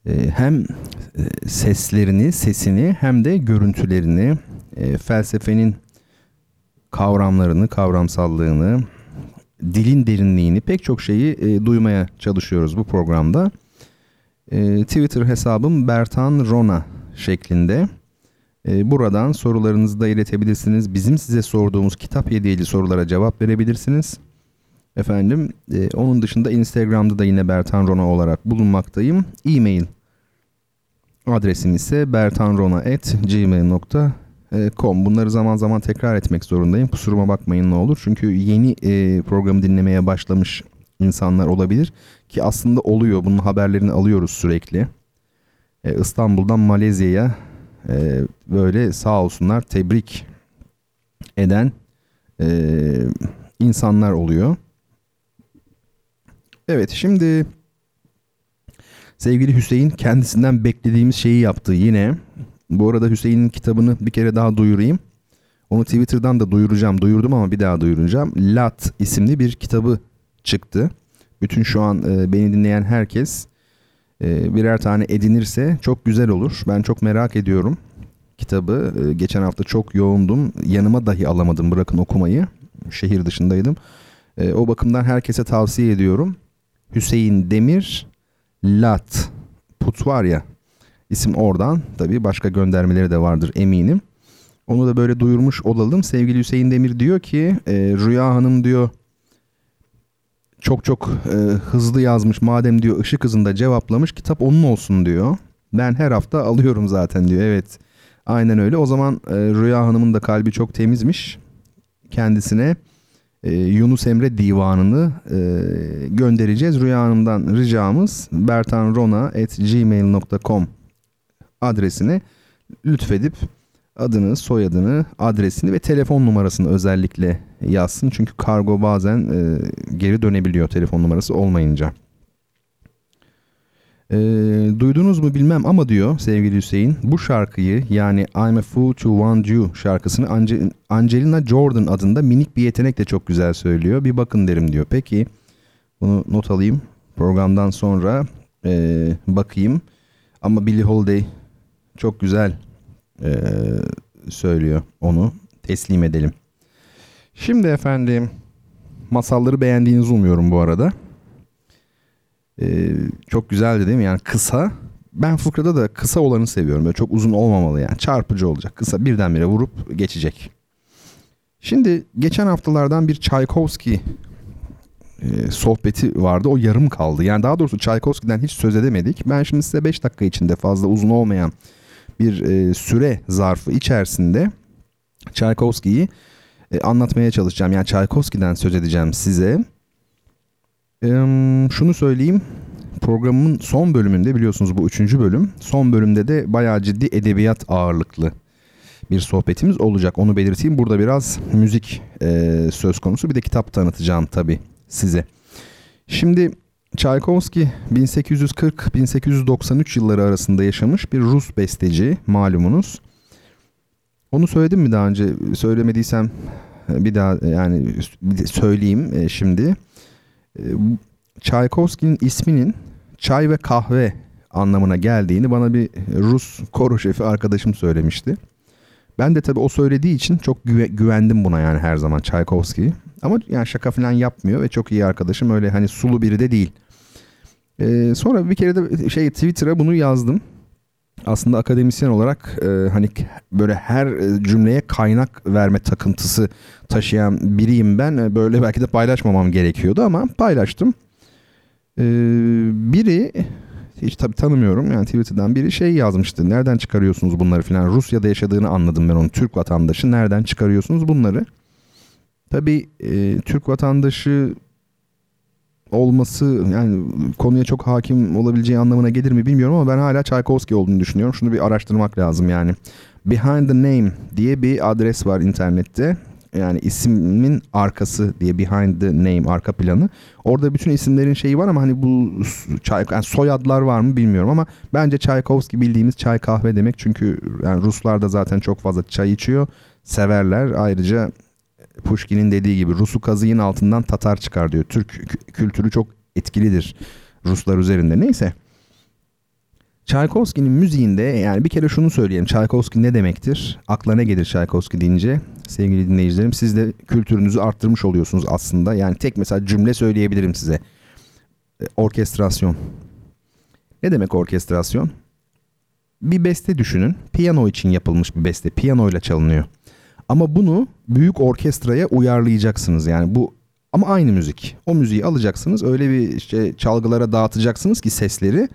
e, hem e, seslerini, sesini hem de görüntülerini, e, felsefenin kavramlarını, kavramsallığını, dilin derinliğini pek çok şeyi duymaya çalışıyoruz bu programda. E, Twitter hesabım Bertan Rona şeklinde. E, buradan sorularınızı da iletebilirsiniz. Bizim size sorduğumuz kitap hediyeli sorulara cevap verebilirsiniz. Efendim e, onun dışında Instagram'da da yine Bertan Rona olarak bulunmaktayım. E-mail adresim ise bertanrona.gmail.com Bunları zaman zaman tekrar etmek zorundayım. Kusuruma bakmayın ne olur. Çünkü yeni e, programı dinlemeye başlamış insanlar olabilir. Ki aslında oluyor. Bunun haberlerini alıyoruz sürekli. E, İstanbul'dan Malezya'ya e, böyle sağ olsunlar tebrik eden e, insanlar oluyor. Evet şimdi sevgili Hüseyin kendisinden beklediğimiz şeyi yaptı yine. Bu arada Hüseyin'in kitabını bir kere daha duyurayım. Onu Twitter'dan da duyuracağım. Duyurdum ama bir daha duyuracağım. Lat isimli bir kitabı çıktı. Bütün şu an e, beni dinleyen herkes e, birer tane edinirse çok güzel olur. Ben çok merak ediyorum kitabı. E, geçen hafta çok yoğundum. Yanıma dahi alamadım bırakın okumayı. Şehir dışındaydım. E, o bakımdan herkese tavsiye ediyorum. Hüseyin Demir Lat Put var ya isim oradan. Tabii başka göndermeleri de vardır eminim. Onu da böyle duyurmuş olalım. Sevgili Hüseyin Demir diyor ki e, Rüya Hanım diyor çok çok e, hızlı yazmış. Madem diyor ışık hızında cevaplamış kitap onun olsun diyor. Ben her hafta alıyorum zaten diyor. Evet aynen öyle. O zaman e, Rüya Hanım'ın da kalbi çok temizmiş. Kendisine e, Yunus Emre divanını e, göndereceğiz. Rüya Hanım'dan ricamız bertanrona.gmail.com adresine lütfedip adını, soyadını, adresini ve telefon numarasını özellikle yazsın. Çünkü kargo bazen e, geri dönebiliyor telefon numarası olmayınca. E, duydunuz mu bilmem ama diyor sevgili Hüseyin bu şarkıyı yani I'm a Fool to Want You şarkısını Ange- Angelina Jordan adında minik bir yetenekle çok güzel söylüyor. Bir bakın derim diyor. Peki bunu not alayım programdan sonra e, bakayım. Ama Billie Holiday çok güzel e, söylüyor onu teslim edelim. Şimdi efendim masalları beğendiğinizi umuyorum bu arada. E, çok güzeldi değil mi? Yani kısa. Ben fıkrada da kısa olanı seviyorum. Böyle çok uzun olmamalı yani. Çarpıcı olacak. Kısa birdenbire vurup geçecek. Şimdi geçen haftalardan bir Tchaikovsky e, sohbeti vardı. O yarım kaldı. Yani daha doğrusu Tchaikovsky'den hiç söz edemedik. Ben şimdi size 5 dakika içinde fazla uzun olmayan bir e, süre zarfı içerisinde Tchaikovsky'yi e, anlatmaya çalışacağım. Yani Tchaikovsky'den söz edeceğim size. E, şunu söyleyeyim. Programın son bölümünde biliyorsunuz bu üçüncü bölüm. Son bölümde de bayağı ciddi edebiyat ağırlıklı bir sohbetimiz olacak. Onu belirteyim. Burada biraz müzik e, söz konusu. Bir de kitap tanıtacağım tabii size. Şimdi Tchaikovsky 1840-1893 yılları arasında yaşamış bir Rus besteci malumunuz. Onu söyledim mi daha önce? Söylemediysem bir daha yani söyleyeyim şimdi. Tchaikovsky'nin isminin çay ve kahve anlamına geldiğini bana bir Rus koro şefi arkadaşım söylemişti. Ben de tabii o söylediği için çok güve- güvendim buna yani her zaman Tchaikovsky'yi. Ama yani şaka falan yapmıyor ve çok iyi arkadaşım öyle hani sulu biri de değil. Ee, sonra bir kere de şey Twitter'a bunu yazdım. Aslında akademisyen olarak e, hani böyle her cümleye kaynak verme takıntısı taşıyan biriyim ben. Böyle belki de paylaşmamam gerekiyordu ama paylaştım. Ee, biri hiç tabii tanımıyorum yani Twitter'dan biri şey yazmıştı. Nereden çıkarıyorsunuz bunları filan? Rusya'da yaşadığını anladım ben onun. Türk vatandaşı. Nereden çıkarıyorsunuz bunları? Tabii e, Türk vatandaşı olması yani konuya çok hakim olabileceği anlamına gelir mi bilmiyorum ama ben hala Tchaikovsky olduğunu düşünüyorum. Şunu bir araştırmak lazım yani. Behind the Name diye bir adres var internette. Yani ismin arkası diye Behind the Name arka planı. Orada bütün isimlerin şeyi var ama hani bu çay, yani soyadlar var mı bilmiyorum ama bence Tchaikovsky bildiğimiz çay kahve demek. Çünkü yani Ruslar da zaten çok fazla çay içiyor. Severler. Ayrıca Pushkin'in dediği gibi Rus'u kazıyın altından Tatar çıkar diyor. Türk kültürü çok etkilidir Ruslar üzerinde. Neyse. Tchaikovsky'nin müziğinde yani bir kere şunu söyleyeyim. Tchaikovsky ne demektir? Akla ne gelir Tchaikovsky deyince? Sevgili dinleyicilerim siz de kültürünüzü arttırmış oluyorsunuz aslında. Yani tek mesela cümle söyleyebilirim size. Orkestrasyon. Ne demek orkestrasyon? Bir beste düşünün. Piyano için yapılmış bir beste. Piyanoyla çalınıyor. Ama bunu büyük orkestraya uyarlayacaksınız. Yani bu ama aynı müzik. O müziği alacaksınız. Öyle bir işte çalgılara dağıtacaksınız ki sesleri.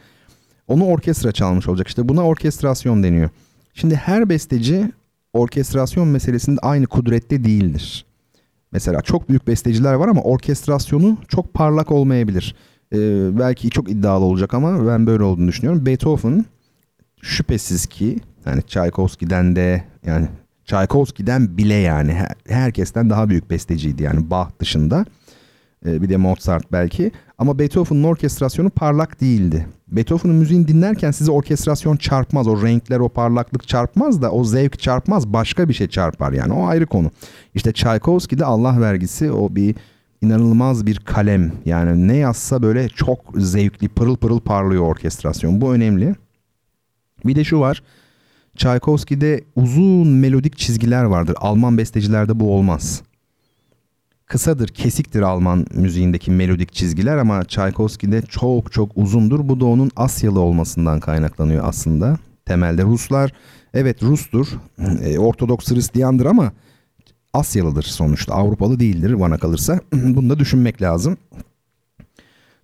Onu orkestra çalmış olacak. İşte buna orkestrasyon deniyor. Şimdi her besteci orkestrasyon meselesinde aynı kudrette değildir. Mesela çok büyük besteciler var ama orkestrasyonu çok parlak olmayabilir. Ee, belki çok iddialı olacak ama ben böyle olduğunu düşünüyorum. Beethoven şüphesiz ki yani Tchaikovsky'den de yani Tchaikovsky'den bile yani her, herkesten daha büyük besteciydi yani Bach dışında. Ee, bir de Mozart belki. Ama Beethoven'ın orkestrasyonu parlak değildi. Beethoven'ın müziğini dinlerken size orkestrasyon çarpmaz. O renkler, o parlaklık çarpmaz da o zevk çarpmaz. Başka bir şey çarpar yani. O ayrı konu. İşte Tchaikovsky'de Allah vergisi o bir inanılmaz bir kalem. Yani ne yazsa böyle çok zevkli, pırıl pırıl parlıyor orkestrasyon. Bu önemli. Bir de şu var. Tchaikovsky'de uzun melodik çizgiler vardır. Alman bestecilerde bu olmaz. Kısadır, kesiktir Alman müziğindeki melodik çizgiler ama Tchaikovsky'de çok çok uzundur. Bu da onun Asyalı olmasından kaynaklanıyor aslında. Temelde Ruslar, evet Rustur, e, Ortodoks Hristiyandır ama Asyalıdır sonuçta. Avrupalı değildir bana kalırsa. Bunu da düşünmek lazım.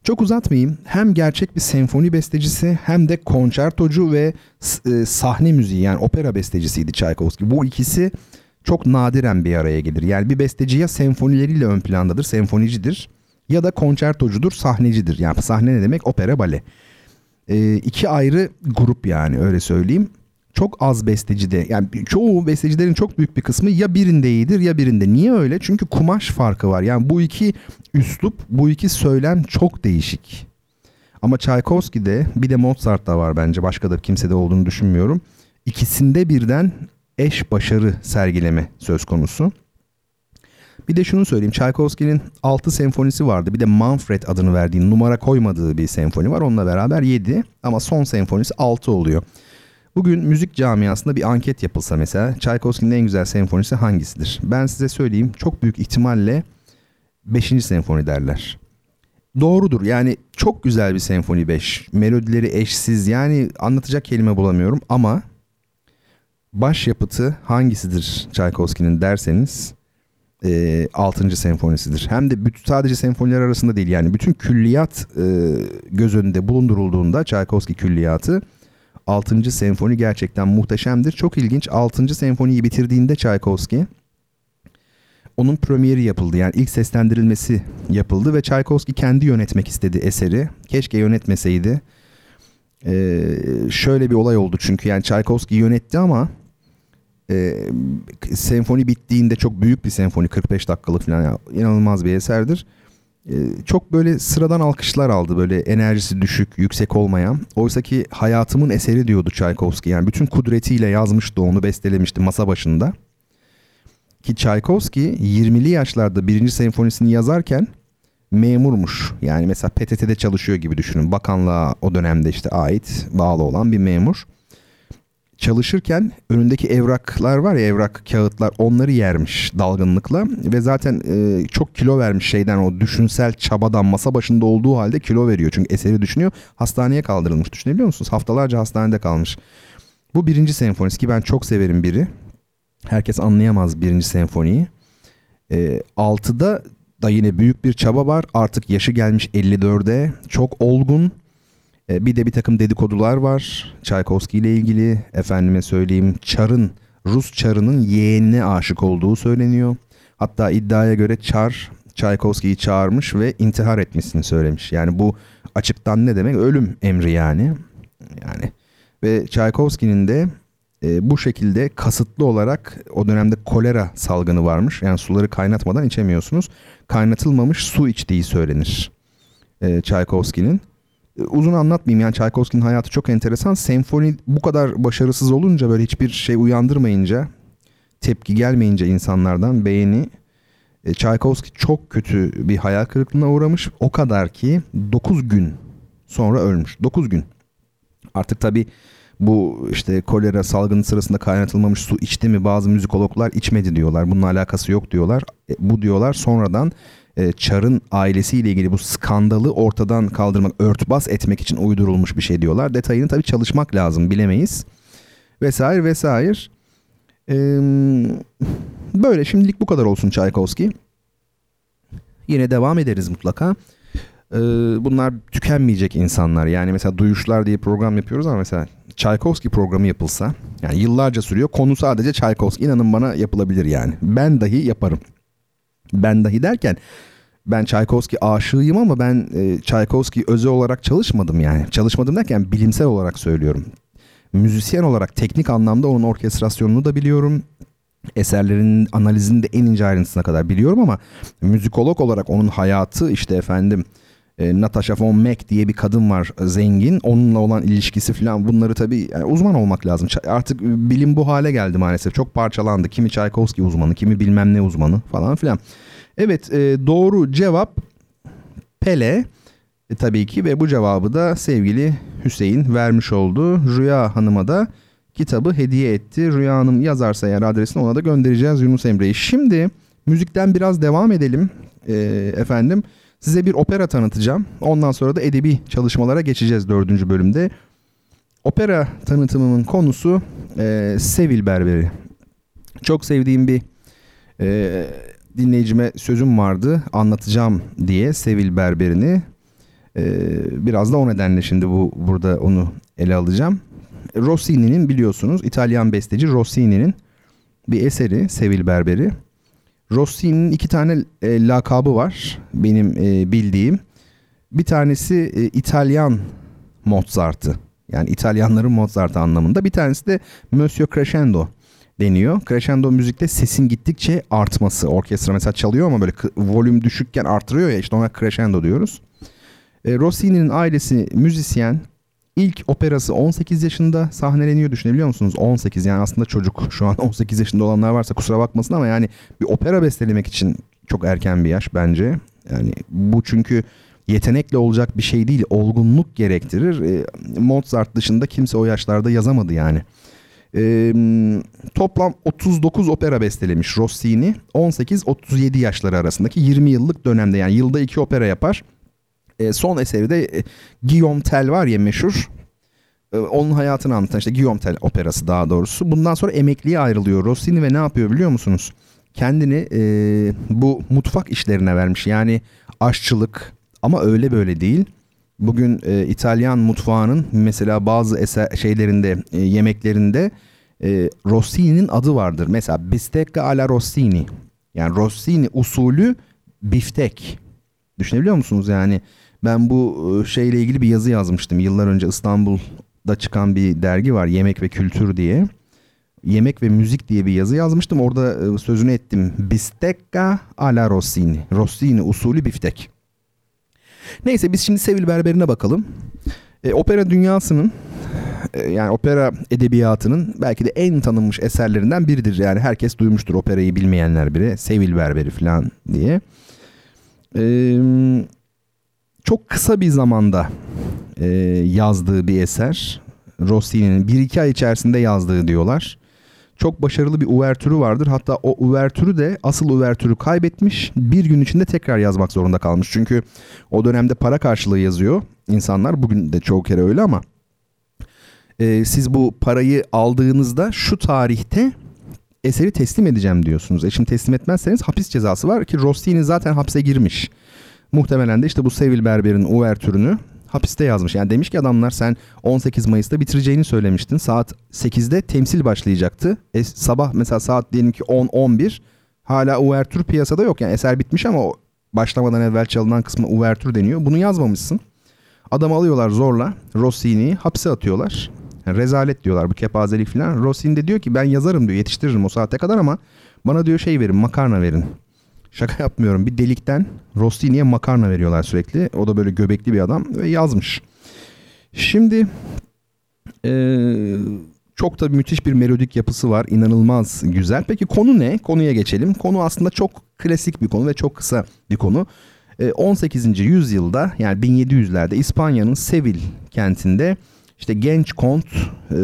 Çok uzatmayayım. Hem gerçek bir senfoni bestecisi hem de konçertocu ve e, sahne müziği yani opera bestecisiydi Tchaikovsky. Bu ikisi çok nadiren bir araya gelir. Yani bir besteci ya senfonileriyle ön plandadır, senfonicidir ya da konçertocudur, sahnecidir. Yani sahne ne demek? Opera, bale. E, iki ayrı grup yani öyle söyleyeyim çok az bestecide yani çoğu bestecilerin çok büyük bir kısmı ya birinde iyidir ya birinde. Niye öyle? Çünkü kumaş farkı var. Yani bu iki üslup, bu iki söylem çok değişik. Ama Tchaikovsky'de bir de Mozart'ta var bence. Başka da kimsede olduğunu düşünmüyorum. İkisinde birden eş başarı sergileme söz konusu. Bir de şunu söyleyeyim. Tchaikovsky'nin 6 senfonisi vardı. Bir de Manfred adını verdiği numara koymadığı bir senfoni var. Onunla beraber 7 ama son senfonisi 6 oluyor. Bugün müzik camiasında bir anket yapılsa mesela Tchaikovsky'nin en güzel senfonisi hangisidir? Ben size söyleyeyim çok büyük ihtimalle 5. senfoni derler. Doğrudur yani çok güzel bir senfoni 5. Melodileri eşsiz yani anlatacak kelime bulamıyorum ama başyapıtı hangisidir Tchaikovsky'nin derseniz e, 6. senfonisidir. Hem de sadece senfoniler arasında değil yani bütün külliyat e, göz önünde bulundurulduğunda Tchaikovsky külliyatı 6. senfoni gerçekten muhteşemdir. Çok ilginç 6. senfoniyi bitirdiğinde Tchaikovsky onun premieri yapıldı. Yani ilk seslendirilmesi yapıldı ve Tchaikovsky kendi yönetmek istedi eseri. Keşke yönetmeseydi. Ee, şöyle bir olay oldu çünkü yani Tchaikovsky yönetti ama e, senfoni bittiğinde çok büyük bir senfoni 45 dakikalık falan yani inanılmaz bir eserdir. Ee, çok böyle sıradan alkışlar aldı böyle enerjisi düşük, yüksek olmayan. Oysa ki hayatımın eseri diyordu Tchaikovsky. Yani bütün kudretiyle yazmıştı onu bestelemişti masa başında. Ki Tchaikovsky 20'li yaşlarda birinci senfonisini yazarken memurmuş. Yani mesela PTT'de çalışıyor gibi düşünün. Bakanlığa o dönemde işte ait bağlı olan bir memur çalışırken önündeki evraklar var ya evrak kağıtlar onları yermiş dalgınlıkla ve zaten e, çok kilo vermiş şeyden o düşünsel çabadan masa başında olduğu halde kilo veriyor. Çünkü eseri düşünüyor hastaneye kaldırılmış düşünebiliyor musunuz? Haftalarca hastanede kalmış. Bu birinci senfonisi ki ben çok severim biri. Herkes anlayamaz birinci senfoniyi. E, altıda da yine büyük bir çaba var. Artık yaşı gelmiş 54'e. Çok olgun e, bir de bir takım dedikodular var. Tchaikovsky ile ilgili efendime söyleyeyim Çar'ın Rus Çar'ının yeğenine aşık olduğu söyleniyor. Hatta iddiaya göre Çar Tchaikovsky'yi çağırmış ve intihar etmesini söylemiş. Yani bu açıktan ne demek? Ölüm emri yani. Yani ve Tchaikovsky'nin de e, bu şekilde kasıtlı olarak o dönemde kolera salgını varmış. Yani suları kaynatmadan içemiyorsunuz. Kaynatılmamış su içtiği söylenir. E, Tchaikovsky'nin. E, uzun anlatmayayım yani Tchaikovsky'nin hayatı çok enteresan. Senfoni bu kadar başarısız olunca böyle hiçbir şey uyandırmayınca tepki gelmeyince insanlardan beğeni e, Tchaikovsky çok kötü bir hayal kırıklığına uğramış. O kadar ki 9 gün sonra ölmüş. 9 gün. Artık tabi bu işte kolera salgını sırasında kaynatılmamış su içti mi bazı müzikologlar içmedi diyorlar. Bununla alakası yok diyorlar. E, bu diyorlar sonradan e, Çar'ın ailesiyle ilgili bu skandalı ortadan kaldırmak, örtbas etmek için uydurulmuş bir şey diyorlar. Detayını tabii çalışmak lazım, bilemeyiz. Vesaire vesaire. Ee, böyle şimdilik bu kadar olsun Tchaikovsky. Yine devam ederiz mutlaka. Ee, bunlar tükenmeyecek insanlar. Yani mesela Duyuşlar diye program yapıyoruz ama mesela Tchaikovsky programı yapılsa yani yıllarca sürüyor. Konu sadece Tchaikovsky. İnanın bana yapılabilir yani. Ben dahi yaparım. Ben dahi derken ben Tchaikovsky aşığıyım ama ben e, Tchaikovsky özel olarak çalışmadım yani. Çalışmadım derken bilimsel olarak söylüyorum. Müzisyen olarak teknik anlamda onun orkestrasyonunu da biliyorum. Eserlerin analizini de en ince ayrıntısına kadar biliyorum ama müzikolog olarak onun hayatı işte efendim E, Natasha von Meck diye bir kadın var e, zengin. Onunla olan ilişkisi falan bunları tabii yani uzman olmak lazım. Artık bilim bu hale geldi maalesef. Çok parçalandı. Kimi Tchaikovsky uzmanı, kimi bilmem ne uzmanı falan filan. Evet e, doğru cevap Pele e, tabii ki ve bu cevabı da sevgili Hüseyin vermiş oldu. Rüya Hanım'a da kitabı hediye etti. Rüya Hanım yazarsa eğer adresini ona da göndereceğiz Yunus Emre'yi. Şimdi müzikten biraz devam edelim e, efendim. Size bir opera tanıtacağım. Ondan sonra da edebi çalışmalara geçeceğiz dördüncü bölümde. Opera tanıtımımın konusu e, Sevil Berberi. Çok sevdiğim bir e, dinleyicime sözüm vardı anlatacağım diye Sevil Berberi'ni. E, biraz da o nedenle şimdi bu burada onu ele alacağım. Rossini'nin biliyorsunuz İtalyan besteci Rossini'nin bir eseri Sevil Berberi. Rossini'nin iki tane e, lakabı var benim e, bildiğim. Bir tanesi e, İtalyan Mozart'ı. Yani İtalyanların Mozart'ı anlamında. Bir tanesi de Monsieur Crescendo deniyor. Crescendo müzikte sesin gittikçe artması. Orkestra mesela çalıyor ama böyle volüm düşükken artırıyor ya işte ona crescendo diyoruz. E, Rossini'nin ailesi müzisyen. İlk operası 18 yaşında sahneleniyor düşünebiliyor musunuz? 18 yani aslında çocuk. Şu an 18 yaşında olanlar varsa kusura bakmasın ama yani bir opera bestelemek için çok erken bir yaş bence. Yani bu çünkü yetenekle olacak bir şey değil, olgunluk gerektirir. E, Mozart dışında kimse o yaşlarda yazamadı yani. E, toplam 39 opera bestelemiş Rossini. 18-37 yaşları arasındaki 20 yıllık dönemde yani yılda iki opera yapar. E, son eseri de e, Guillaume Tell var ya meşhur. E, onun hayatını anlatan işte Guillaume Tell operası daha doğrusu. Bundan sonra emekliye ayrılıyor Rossini ve ne yapıyor biliyor musunuz? Kendini e, bu mutfak işlerine vermiş. Yani aşçılık ama öyle böyle değil. Bugün e, İtalyan mutfağının mesela bazı eser şeylerinde e, yemeklerinde e, Rossini'nin adı vardır. Mesela bistecca alla Rossini. Yani Rossini usulü biftek. Düşünebiliyor musunuz yani? Ben bu e, şeyle ilgili bir yazı yazmıştım. Yıllar önce İstanbul'da çıkan bir dergi var Yemek ve Kültür diye. Yemek ve Müzik diye bir yazı yazmıştım. Orada e, sözünü ettim. Bistecca alla Rossini. Rossini usulü biftek. Neyse biz şimdi Sevil Berberi'ne bakalım. E, opera dünyasının e, yani opera edebiyatının belki de en tanınmış eserlerinden biridir. Yani herkes duymuştur operayı bilmeyenler biri. Sevil Berberi falan diye. E, çok kısa bir zamanda e, yazdığı bir eser. Rossini'nin bir iki ay içerisinde yazdığı diyorlar. Çok başarılı bir uvertürü vardır. Hatta o uvertürü de asıl uvertürü kaybetmiş. Bir gün içinde tekrar yazmak zorunda kalmış. Çünkü o dönemde para karşılığı yazıyor insanlar. Bugün de çoğu kere öyle ama e, siz bu parayı aldığınızda şu tarihte eseri teslim edeceğim diyorsunuz. E şimdi teslim etmezseniz hapis cezası var ki Rossini zaten hapse girmiş. Muhtemelen de işte bu Sevil Berber'in uvertürünü hapiste yazmış. Yani demiş ki adamlar sen 18 Mayıs'ta bitireceğini söylemiştin. Saat 8'de temsil başlayacaktı. E, sabah mesela saat diyelim ki 10-11 hala uvertür piyasada yok. Yani eser bitmiş ama başlamadan evvel çalınan kısmı uvertür deniyor. Bunu yazmamışsın. Adamı alıyorlar zorla Rossini'yi hapse atıyorlar. Yani rezalet diyorlar bu kepazelik falan. Rossini de diyor ki ben yazarım diyor yetiştiririm o saate kadar ama bana diyor şey verin makarna verin. Şaka yapmıyorum. Bir delikten Rossini'ye makarna veriyorlar sürekli. O da böyle göbekli bir adam ve yazmış. Şimdi eee, çok da müthiş bir melodik yapısı var. İnanılmaz güzel. Peki konu ne? Konuya geçelim. Konu aslında çok klasik bir konu ve çok kısa bir konu. Eee, 18. yüzyılda yani 1700'lerde İspanya'nın Sevil kentinde işte genç kont eee,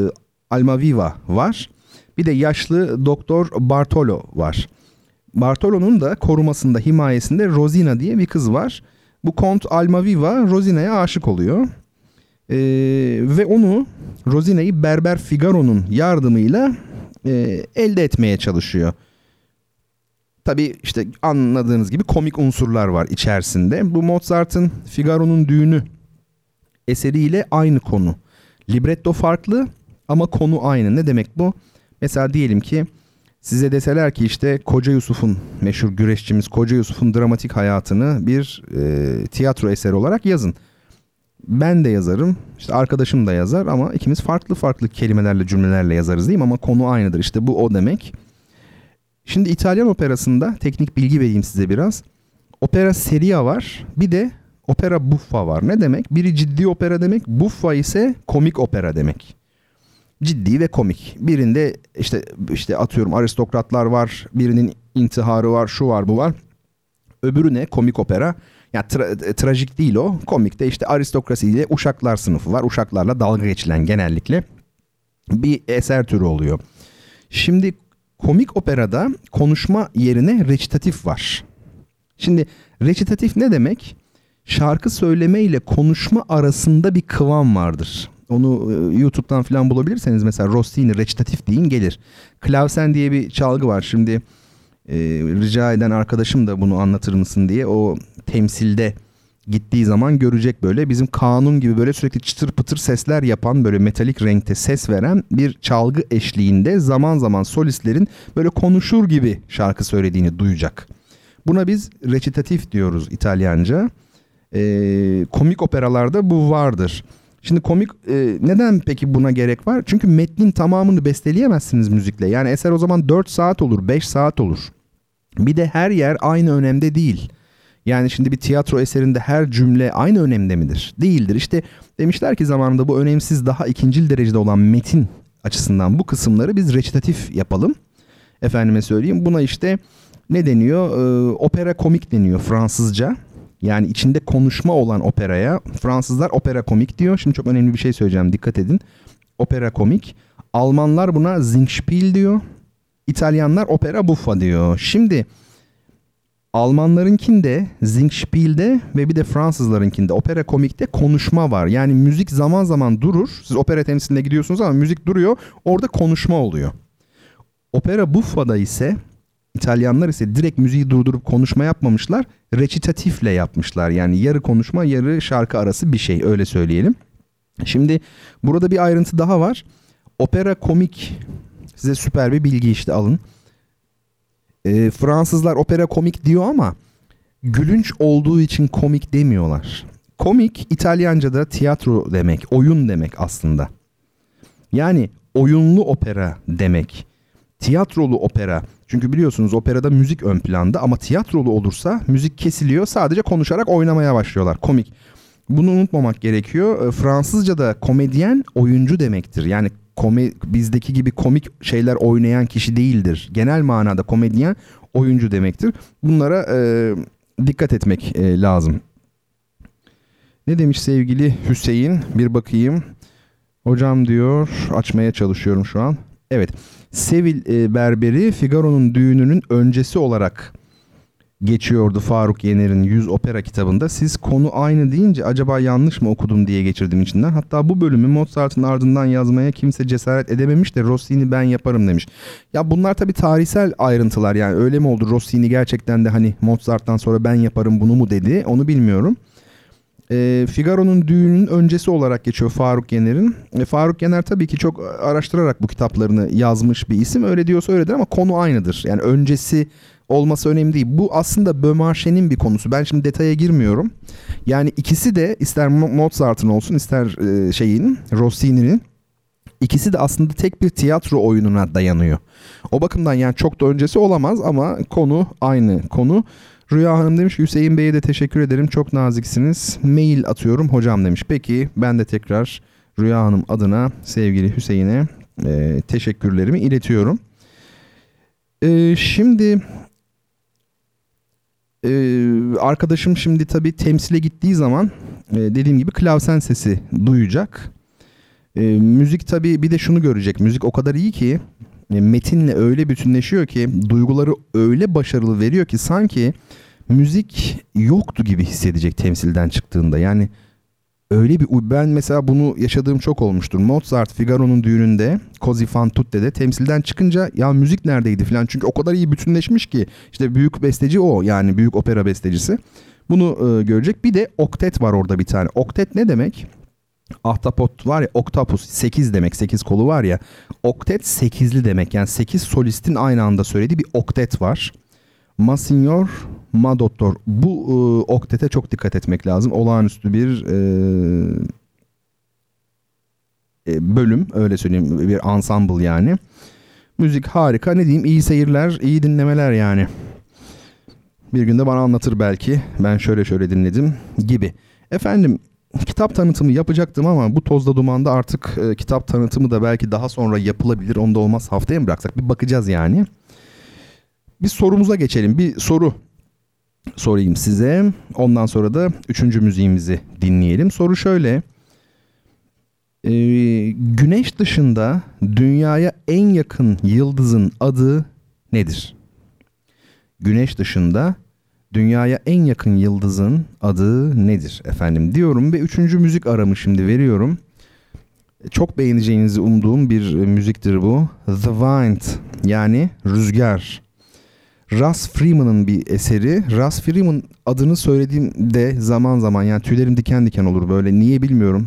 Almaviva var. Bir de yaşlı doktor Bartolo var. Bartolo'nun da korumasında, himayesinde Rosina diye bir kız var. Bu Kont Almaviva Rosina'ya aşık oluyor. Ee, ve onu Rosina'yı Berber Figaro'nun yardımıyla e, elde etmeye çalışıyor. Tabii işte anladığınız gibi komik unsurlar var içerisinde. Bu Mozart'ın Figaro'nun düğünü eseriyle aynı konu. Libretto farklı ama konu aynı. Ne demek bu? Mesela diyelim ki Size deseler ki işte Koca Yusuf'un meşhur güreşçimiz Koca Yusuf'un dramatik hayatını bir e, tiyatro eseri olarak yazın. Ben de yazarım, işte arkadaşım da yazar ama ikimiz farklı farklı kelimelerle cümlelerle yazarız değil mi? Ama konu aynıdır işte bu o demek. Şimdi İtalyan operasında teknik bilgi vereyim size biraz. Opera seria var bir de Opera buffa var. Ne demek? Biri ciddi opera demek. Buffa ise komik opera demek. Ciddi ve komik. Birinde işte işte atıyorum aristokratlar var. Birinin intiharı var. Şu var bu var. Öbürü ne? Komik opera. Ya tra- trajik değil o. Komik de işte aristokrasiyle uşaklar sınıfı var. Uşaklarla dalga geçilen genellikle bir eser türü oluyor. Şimdi komik operada konuşma yerine recitatif var. Şimdi recitatif ne demek? Şarkı söyleme ile konuşma arasında bir kıvam vardır. Onu e, YouTube'dan falan bulabilirseniz mesela Rossini recitatif deyin gelir. Klavsen diye bir çalgı var. Şimdi e, rica eden arkadaşım da bunu anlatır mısın diye o temsilde gittiği zaman görecek böyle bizim kanun gibi böyle sürekli çıtır pıtır sesler yapan böyle metalik renkte ses veren bir çalgı eşliğinde zaman zaman solistlerin böyle konuşur gibi şarkı söylediğini duyacak. Buna biz recitatif diyoruz İtalyanca. Ee, komik operalarda bu vardır. Şimdi komik e, neden peki buna gerek var? Çünkü metnin tamamını besteleyemezsiniz müzikle. Yani eser o zaman 4 saat olur, 5 saat olur. Bir de her yer aynı önemde değil. Yani şimdi bir tiyatro eserinde her cümle aynı önemde midir? Değildir. İşte demişler ki zamanında bu önemsiz daha ikincil derecede olan metin açısından bu kısımları biz recitatif yapalım. Efendime söyleyeyim buna işte ne deniyor? Ee, opera komik deniyor Fransızca. Yani içinde konuşma olan operaya Fransızlar opera komik diyor. Şimdi çok önemli bir şey söyleyeceğim dikkat edin. Opera komik. Almanlar buna Singspiel diyor. İtalyanlar opera buffa diyor. Şimdi Almanlarınkinde Singspiel'de ve bir de Fransızlarınkinde opera komikte konuşma var. Yani müzik zaman zaman durur. Siz opera temsiline gidiyorsunuz ama müzik duruyor. Orada konuşma oluyor. Opera buffa'da ise İtalyanlar ise direkt müziği durdurup konuşma yapmamışlar. Recitatifle yapmışlar. Yani yarı konuşma yarı şarkı arası bir şey öyle söyleyelim. Şimdi burada bir ayrıntı daha var. Opera komik size süper bir bilgi işte alın. E, Fransızlar opera komik diyor ama gülünç olduğu için komik demiyorlar. Komik İtalyanca'da tiyatro demek, oyun demek aslında. Yani oyunlu opera demek. Tiyatrolu opera. Çünkü biliyorsunuz operada müzik ön planda ama tiyatrolu olursa müzik kesiliyor. Sadece konuşarak oynamaya başlıyorlar. Komik. Bunu unutmamak gerekiyor. E, Fransızca'da komedyen oyuncu demektir. Yani kome, bizdeki gibi komik şeyler oynayan kişi değildir. Genel manada komedyen oyuncu demektir. Bunlara e, dikkat etmek e, lazım. Ne demiş sevgili Hüseyin? Bir bakayım. Hocam diyor açmaya çalışıyorum şu an. Evet. Sevil e, Berberi Figaro'nun düğününün öncesi olarak geçiyordu Faruk Yener'in 100 opera kitabında. Siz konu aynı deyince acaba yanlış mı okudum diye geçirdim içinden. Hatta bu bölümü Mozart'ın ardından yazmaya kimse cesaret edememiş de Rossini ben yaparım demiş. Ya bunlar tabii tarihsel ayrıntılar yani öyle mi oldu Rossini gerçekten de hani Mozart'tan sonra ben yaparım bunu mu dedi onu bilmiyorum. E, Figaro'nun düğünün öncesi olarak geçiyor Faruk Yener'in. E, Faruk Yener tabii ki çok araştırarak bu kitaplarını yazmış bir isim. Öyle diyorsa öyledir ama konu aynıdır. Yani öncesi olması önemli değil. Bu aslında Bömarşe'nin bir konusu. Ben şimdi detaya girmiyorum. Yani ikisi de ister Mozart'ın olsun ister e, şeyin Rossini'nin ikisi de aslında tek bir tiyatro oyununa dayanıyor. O bakımdan yani çok da öncesi olamaz ama konu aynı konu. Rüya Hanım demiş Hüseyin Bey'e de teşekkür ederim. Çok naziksiniz. Mail atıyorum hocam demiş. Peki ben de tekrar Rüya Hanım adına sevgili Hüseyin'e e, teşekkürlerimi iletiyorum. E, şimdi e, arkadaşım şimdi tabii temsile gittiği zaman e, dediğim gibi klavsen sesi duyacak. E, müzik tabii bir de şunu görecek. Müzik o kadar iyi ki metinle öyle bütünleşiyor ki duyguları öyle başarılı veriyor ki sanki müzik yoktu gibi hissedecek temsilden çıktığında. Yani öyle bir ben mesela bunu yaşadığım çok olmuştur. Mozart Figaro'nun düğününde Così fan tutte'de temsilden çıkınca ya müzik neredeydi falan çünkü o kadar iyi bütünleşmiş ki işte büyük besteci o yani büyük opera bestecisi. Bunu e, görecek. Bir de oktet var orada bir tane. Oktet ne demek? Ahtapot var ya oktapus 8 demek 8 kolu var ya oktet 8'li demek yani 8 solistin aynı anda söylediği bir oktet var. Ma signor, ma doktor. Bu e, oktete çok dikkat etmek lazım. Olağanüstü bir e, e, bölüm öyle söyleyeyim bir ensemble yani. Müzik harika ne diyeyim iyi seyirler iyi dinlemeler yani. Bir günde bana anlatır belki. Ben şöyle şöyle dinledim gibi. Efendim kitap tanıtımı yapacaktım ama bu tozda dumanda artık e, kitap tanıtımı da belki daha sonra yapılabilir. Onda olmaz haftaya mı bıraksak? Bir bakacağız yani. Bir sorumuza geçelim. Bir soru sorayım size. Ondan sonra da üçüncü müziğimizi dinleyelim. Soru şöyle. Ee, güneş dışında dünyaya en yakın yıldızın adı nedir? Güneş dışında dünyaya en yakın yıldızın adı nedir efendim diyorum ve üçüncü müzik aramı şimdi veriyorum. Çok beğeneceğinizi umduğum bir müziktir bu. The Wind yani Rüzgar. Russ Freeman'ın bir eseri. Russ Freeman adını söylediğimde zaman zaman yani tüylerim diken diken olur böyle niye bilmiyorum.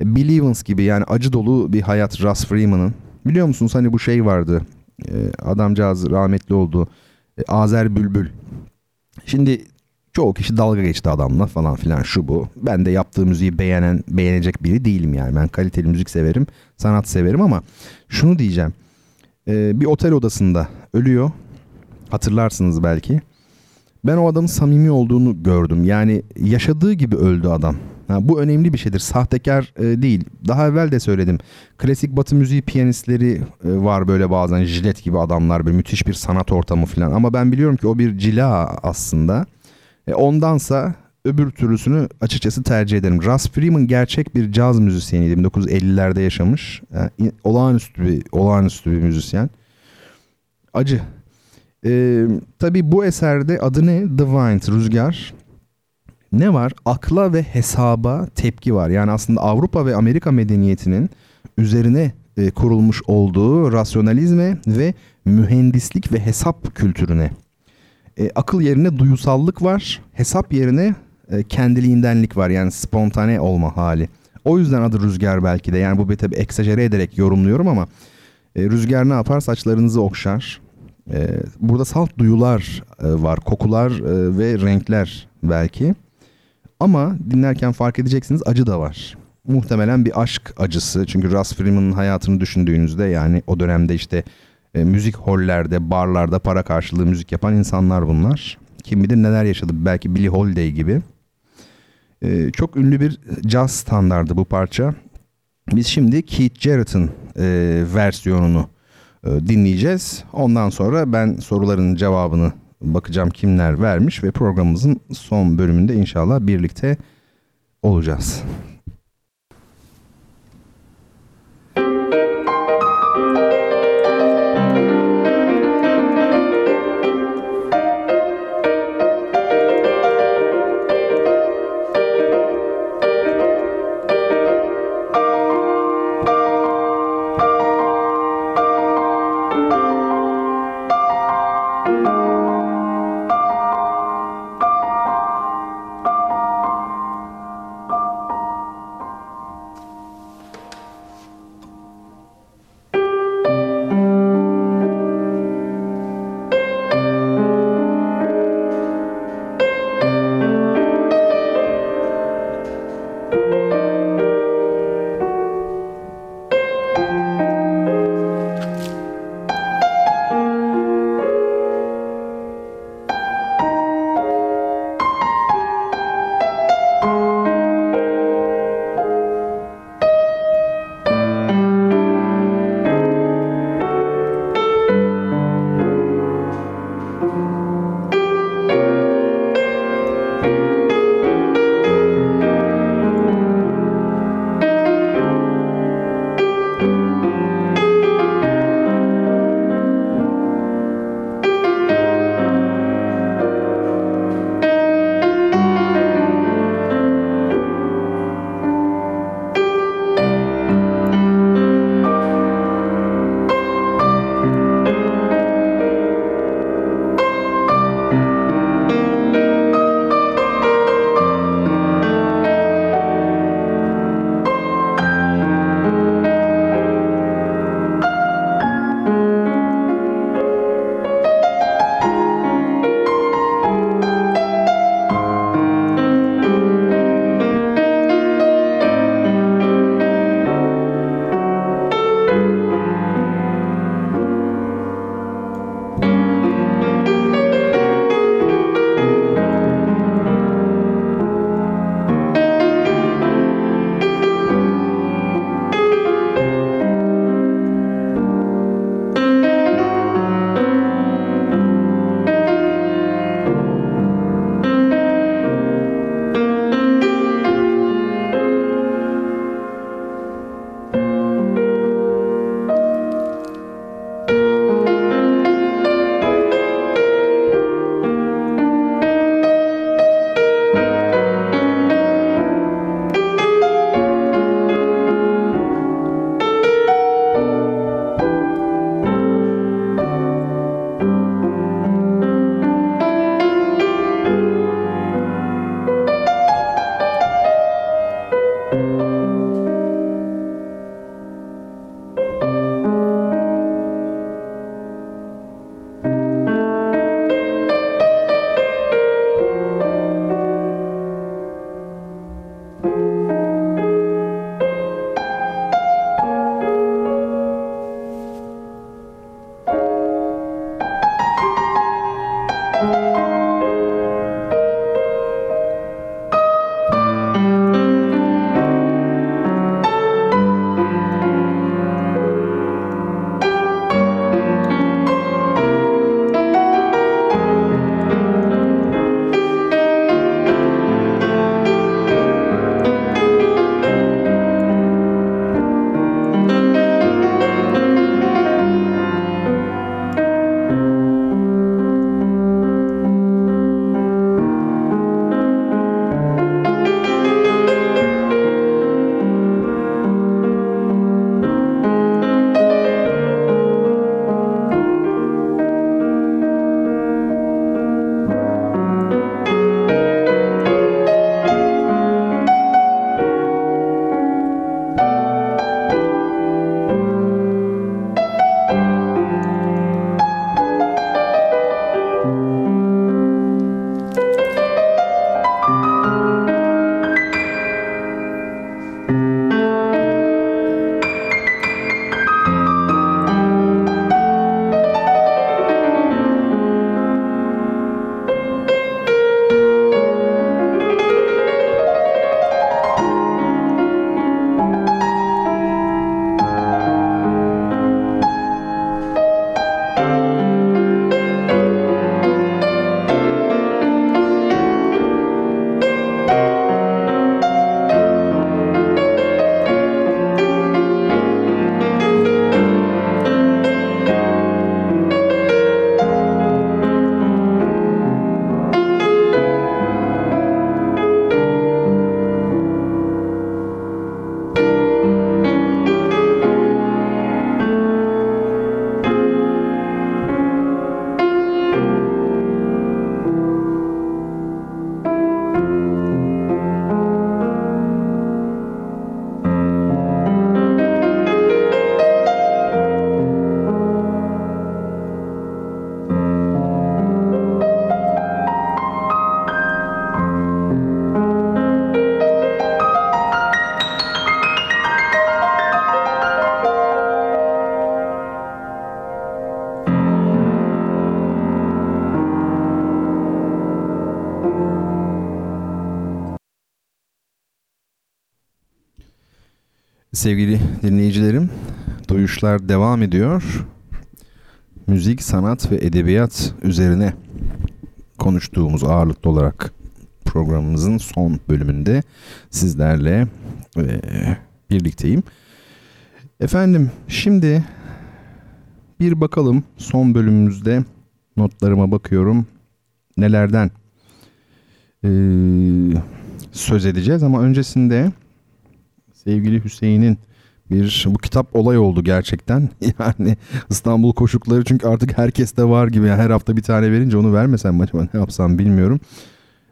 Bill Evans gibi yani acı dolu bir hayat Russ Freeman'ın. Biliyor musunuz hani bu şey vardı. E, adamcağız rahmetli oldu. E, Azer Bülbül. Şimdi çoğu kişi dalga geçti adamla falan filan şu bu. Ben de yaptığı müziği beğenen, beğenecek biri değilim yani. Ben kaliteli müzik severim, sanat severim ama şunu diyeceğim. E, bir otel odasında ölüyor. Hatırlarsınız belki. Ben o adamın samimi olduğunu gördüm. Yani yaşadığı gibi öldü adam. Ha, bu önemli bir şeydir. Sahtekar e, değil. Daha evvel de söyledim. Klasik batı müziği piyanistleri e, var böyle bazen jilet gibi adamlar. Böyle müthiş bir sanat ortamı falan. Ama ben biliyorum ki o bir cila aslında. E, ondansa öbür türlüsünü açıkçası tercih ederim. Russ Freeman gerçek bir caz müzisyeniydi. 1950'lerde yaşamış. Yani, olağanüstü bir, olağanüstü bir müzisyen. Acı. Ee, tabii bu eserde adı ne? The Wind, Rüzgar. Ne var? Akla ve hesaba tepki var. Yani aslında Avrupa ve Amerika medeniyetinin üzerine e, kurulmuş olduğu rasyonalizme ve mühendislik ve hesap kültürüne. E, akıl yerine duyusallık var. Hesap yerine e, kendiliğindenlik var. Yani spontane olma hali. O yüzden adı Rüzgar belki de. Yani bu tabii eksajere ederek yorumluyorum ama e, Rüzgar ne yapar? Saçlarınızı okşar ee, burada salt duyular e, var, kokular e, ve renkler belki. Ama dinlerken fark edeceksiniz acı da var. Muhtemelen bir aşk acısı. Çünkü Russ Freeman'ın hayatını düşündüğünüzde yani o dönemde işte e, müzik hollerde, barlarda para karşılığı müzik yapan insanlar bunlar. Kim bilir neler yaşadı. Belki Billie Holiday gibi. E, çok ünlü bir caz standardı bu parça. Biz şimdi Keith Jarrett'ın e, versiyonunu e, dinleyeceğiz. Ondan sonra ben soruların cevabını bakacağım kimler vermiş ve programımızın son bölümünde inşallah birlikte olacağız. Sevgili dinleyicilerim, duyuşlar devam ediyor. Müzik, sanat ve edebiyat üzerine konuştuğumuz ağırlıklı olarak programımızın son bölümünde sizlerle e, birlikteyim. Efendim şimdi bir bakalım son bölümümüzde notlarıma bakıyorum nelerden e, söz edeceğiz ama öncesinde sevgili Hüseyin'in bir bu kitap olay oldu gerçekten. Yani İstanbul koşukları çünkü artık herkeste var gibi. Yani her hafta bir tane verince onu vermesem acaba ne yapsam bilmiyorum.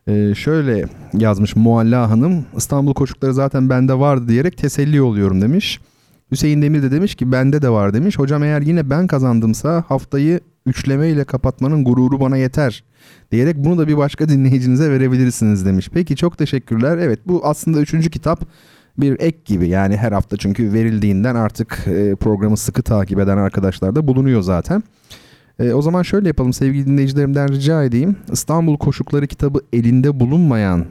Ee, şöyle yazmış Mualla Hanım İstanbul koşukları zaten bende vardı diyerek teselli oluyorum demiş. Hüseyin Demir de demiş ki bende de var demiş. Hocam eğer yine ben kazandımsa haftayı üçleme ile kapatmanın gururu bana yeter diyerek bunu da bir başka dinleyicinize verebilirsiniz demiş. Peki çok teşekkürler. Evet bu aslında üçüncü kitap bir ek gibi yani her hafta çünkü verildiğinden artık e, programı sıkı takip eden arkadaşlar da bulunuyor zaten. E, o zaman şöyle yapalım sevgili dinleyicilerimden rica edeyim. İstanbul Koşukları kitabı elinde bulunmayan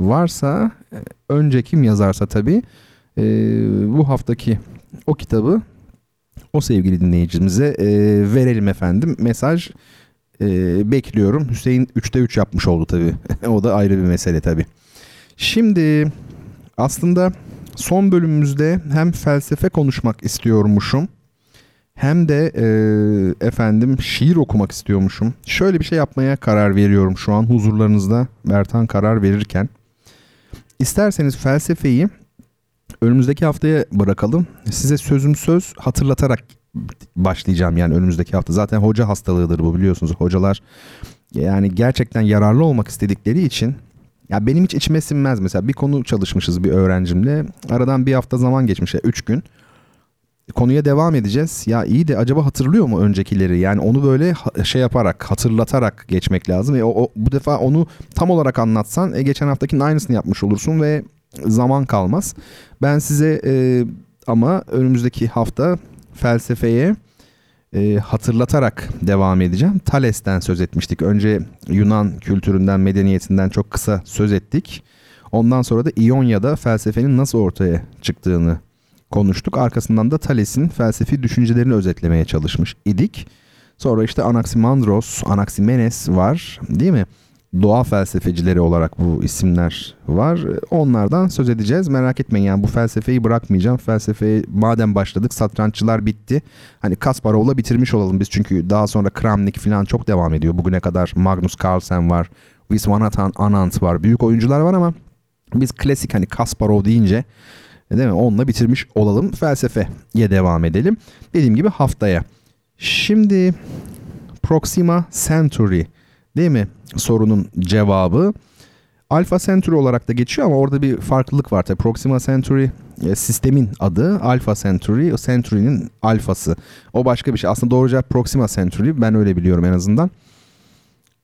varsa e, önce kim yazarsa tabii bu haftaki o kitabı o sevgili dinleyicimize verelim efendim. Mesaj e, bekliyorum. Hüseyin 3'te 3 yapmış oldu tabii. o da ayrı bir mesele tabii. Şimdi aslında son bölümümüzde hem felsefe konuşmak istiyormuşum hem de e, efendim şiir okumak istiyormuşum. Şöyle bir şey yapmaya karar veriyorum şu an huzurlarınızda Bertan karar verirken. İsterseniz felsefeyi önümüzdeki haftaya bırakalım. Size sözüm söz hatırlatarak başlayacağım yani önümüzdeki hafta. Zaten hoca hastalığıdır bu biliyorsunuz. Hocalar yani gerçekten yararlı olmak istedikleri için Ya benim hiç içime sinmez mesela bir konu çalışmışız bir öğrencimle. Aradan bir hafta zaman geçmiş ya 3 gün. Konuya devam edeceğiz. Ya iyi de acaba hatırlıyor mu öncekileri? Yani onu böyle şey yaparak, hatırlatarak geçmek lazım. E, o, o- bu defa onu tam olarak anlatsan e, geçen haftakinin aynısını yapmış olursun ve zaman kalmaz. Ben size e, ama önümüzdeki hafta felsefeye e, hatırlatarak devam edeceğim. Thales'ten söz etmiştik. Önce Yunan kültüründen, medeniyetinden çok kısa söz ettik. Ondan sonra da İonya'da felsefenin nasıl ortaya çıktığını konuştuk. Arkasından da Thales'in felsefi düşüncelerini özetlemeye çalışmış idik. Sonra işte Anaximandros, Anaximenes var değil mi? Doğa felsefecileri olarak bu isimler var. Onlardan söz edeceğiz. Merak etmeyin yani bu felsefeyi bırakmayacağım. Felsefeye madem başladık satranççılar bitti. Hani Kasparov'la bitirmiş olalım biz çünkü daha sonra Kramnik falan çok devam ediyor. Bugüne kadar Magnus Carlsen var. Viswanathan Anand var. Büyük oyuncular var ama biz klasik hani Kasparov deyince değil mi? Onunla bitirmiş olalım. Felsefeye devam edelim. Dediğim gibi haftaya. Şimdi Proxima Centauri değil mi? Sorunun cevabı. Alpha Centauri olarak da geçiyor ama orada bir farklılık var. Tabii Proxima Centauri e, sistemin adı. Alpha Centauri, Centauri'nin alfası. O başka bir şey. Aslında doğru cevap Proxima Centauri. Ben öyle biliyorum en azından.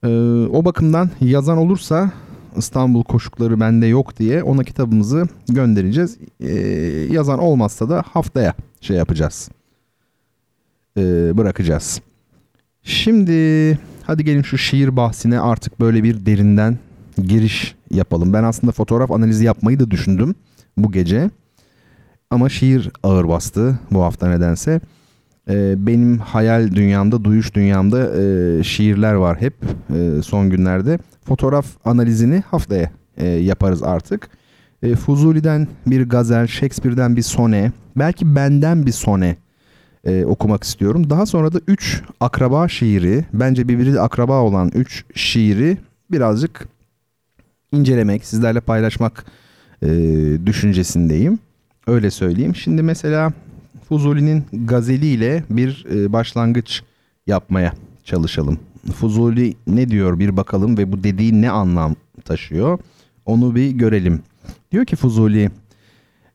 Ee, o bakımdan yazan olursa İstanbul koşukları bende yok diye ona kitabımızı göndereceğiz. Ee, yazan olmazsa da haftaya şey yapacağız. Ee, bırakacağız. Şimdi hadi gelin şu şiir bahsine artık böyle bir derinden giriş yapalım. Ben aslında fotoğraf analizi yapmayı da düşündüm bu gece. Ama şiir ağır bastı bu hafta nedense. Ee, benim hayal dünyamda, duyuş dünyamda e, şiirler var hep e, son günlerde. Fotoğraf analizini haftaya e, yaparız artık. E, Fuzuli'den bir gazel, Shakespeare'den bir sone, belki benden bir sone e, okumak istiyorum. Daha sonra da 3 akraba şiiri, bence birbiriyle akraba olan 3 şiiri birazcık incelemek, sizlerle paylaşmak e, düşüncesindeyim. Öyle söyleyeyim. Şimdi mesela Fuzuli'nin gazeliyle bir e, başlangıç yapmaya çalışalım. Fuzuli ne diyor bir bakalım ve bu dediği ne anlam taşıyor? Onu bir görelim. Diyor ki Fuzuli,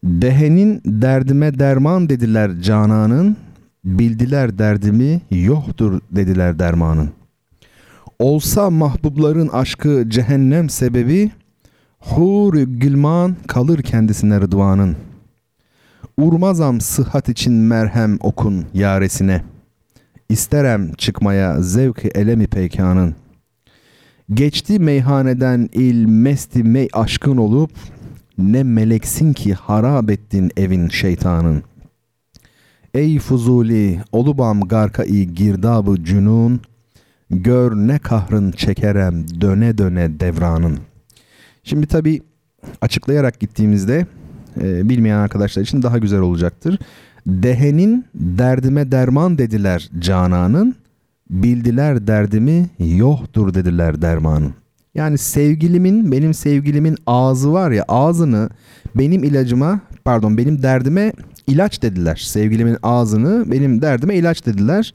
Dehenin derdime derman dediler cananın, bildiler derdimi yoktur dediler dermanın. Olsa mahbubların aşkı cehennem sebebi, hur gülman kalır kendisine rıdvanın. Urmazam sıhhat için merhem okun yaresine. İsterem çıkmaya zevki elemi peykanın. Geçti meyhaneden il mesti mey aşkın olup, ne meleksin ki harap ettin evin şeytanın. Ey Fuzuli, olubam garka-i girdabı cünun, gör ne kahrın çekerem döne döne devranın. Şimdi tabi açıklayarak gittiğimizde e, bilmeyen arkadaşlar için daha güzel olacaktır. Dehenin derdime derman dediler cananın, bildiler derdimi yoktur dediler dermanın. Yani sevgilimin, benim sevgilimin ağzı var ya ağzını benim ilacıma, pardon benim derdime ilaç dediler. Sevgilimin ağzını benim derdime ilaç dediler.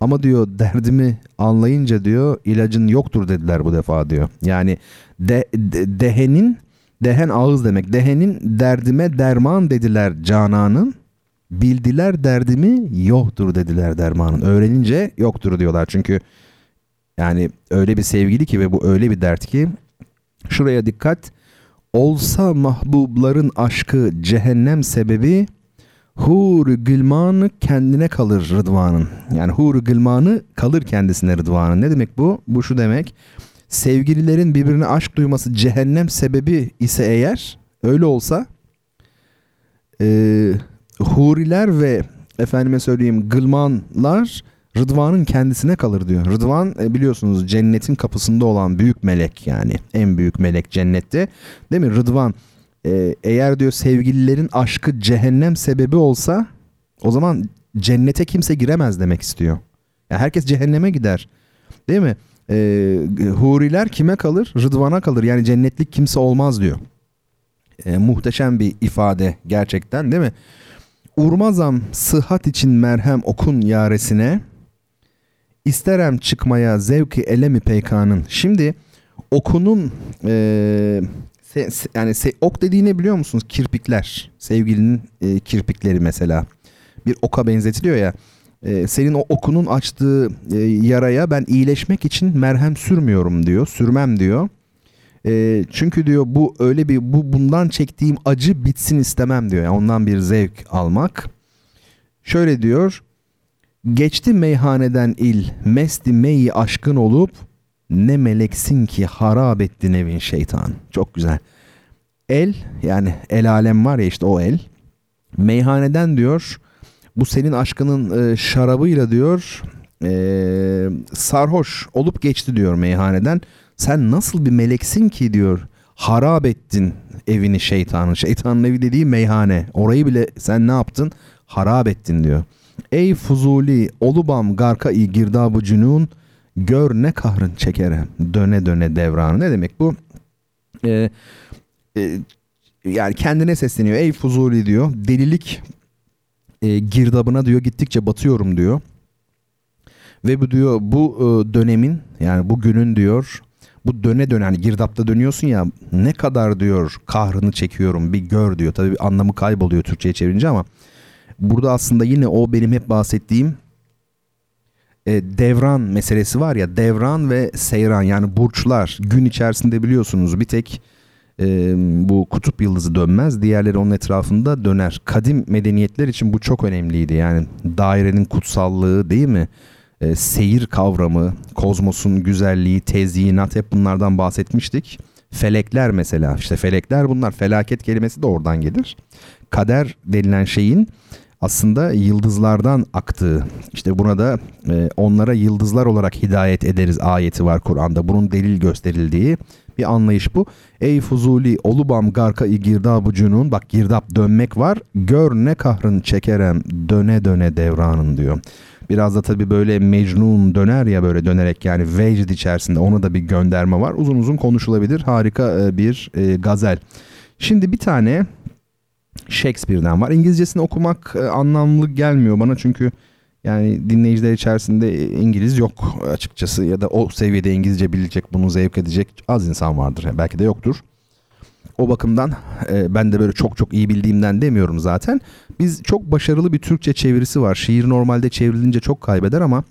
Ama diyor derdimi anlayınca diyor ilacın yoktur dediler bu defa diyor. Yani de, de- dehenin dehen ağız demek. Dehenin derdime derman dediler cananın. Bildiler derdimi yoktur dediler dermanın. Öğrenince yoktur diyorlar. Çünkü yani öyle bir sevgili ki ve bu öyle bir dert ki şuraya dikkat. Olsa mahbubların aşkı cehennem sebebi hur gılmanı kendine kalır rıdvanın. Yani hur gılmanı kalır kendisine rıdvanın. Ne demek bu? Bu şu demek. Sevgililerin birbirine aşk duyması cehennem sebebi ise eğer öyle olsa e, huriler ve efendime söyleyeyim gılmanlar Rıdvan'ın kendisine kalır diyor. Rıdvan e, biliyorsunuz cennetin kapısında olan büyük melek yani en büyük melek cennette. Değil mi? Rıdvan e, eğer diyor sevgililerin aşkı cehennem sebebi olsa o zaman cennete kimse giremez demek istiyor. Yani herkes cehenneme gider. Değil mi? E, huriler kime kalır? Rıdvan'a kalır. Yani cennetlik kimse olmaz diyor. E, muhteşem bir ifade gerçekten değil mi? Urmazam sıhhat için merhem okun yaresine. İsterem çıkmaya zevki elemi peykanın. Şimdi okunun e, se- se- yani se- ok dediğini biliyor musunuz? Kirpikler. Sevgilinin e, kirpikleri mesela. Bir oka benzetiliyor ya. E, senin o okunun açtığı e, yaraya ben iyileşmek için merhem sürmüyorum diyor. Sürmem diyor. E, çünkü diyor bu öyle bir bu bundan çektiğim acı bitsin istemem diyor. Yani ondan bir zevk almak. Şöyle diyor. Geçti meyhaneden il, mesti meyi aşkın olup ne meleksin ki harap ettin evin şeytan. Çok güzel. El yani el alem var ya işte o el. Meyhaneden diyor bu senin aşkının e, şarabıyla diyor e, sarhoş olup geçti diyor meyhaneden. Sen nasıl bir meleksin ki diyor harap ettin evini şeytanın. Şeytanın evi dediği meyhane. Orayı bile sen ne yaptın? Harap ettin diyor. Ey Fuzuli olubam garka-i girdabı cünun gör ne kahrın çekerem döne döne devranı. Ne demek bu? Ee, e, yani kendine sesleniyor. Ey Fuzuli diyor. Delilik e, girdabına diyor gittikçe batıyorum diyor. Ve bu diyor bu e, dönemin yani bu günün diyor bu döne döne hani girdapta dönüyorsun ya ne kadar diyor kahrını çekiyorum bir gör diyor. Tabii bir anlamı kayboluyor Türkçe'ye çevirince ama burada aslında yine o benim hep bahsettiğim e, devran meselesi var ya devran ve seyran yani burçlar gün içerisinde biliyorsunuz bir tek e, bu kutup yıldızı dönmez diğerleri onun etrafında döner. Kadim medeniyetler için bu çok önemliydi yani dairenin kutsallığı değil mi? E, seyir kavramı, kozmosun güzelliği, tezyinat hep bunlardan bahsetmiştik. Felekler mesela işte felekler bunlar felaket kelimesi de oradan gelir. Kader denilen şeyin aslında yıldızlardan aktığı işte buna da e, onlara yıldızlar olarak hidayet ederiz ayeti var Kur'an'da bunun delil gösterildiği bir anlayış bu. Ey Fuzuli olubam garka i girdabı cünun bak girdap dönmek var gör ne kahrın çekerem döne döne devranın diyor. Biraz da tabii böyle Mecnun döner ya böyle dönerek yani vecd içerisinde ona da bir gönderme var. Uzun uzun konuşulabilir harika e, bir e, gazel. Şimdi bir tane Shakespeare'den var. İngilizcesini okumak e, anlamlı gelmiyor bana çünkü yani dinleyiciler içerisinde İngiliz yok açıkçası ya da o seviyede İngilizce bilecek, bunu zevk edecek az insan vardır. Belki de yoktur. O bakımdan e, ben de böyle çok çok iyi bildiğimden demiyorum zaten. Biz çok başarılı bir Türkçe çevirisi var. Şiir normalde çevrilince çok kaybeder ama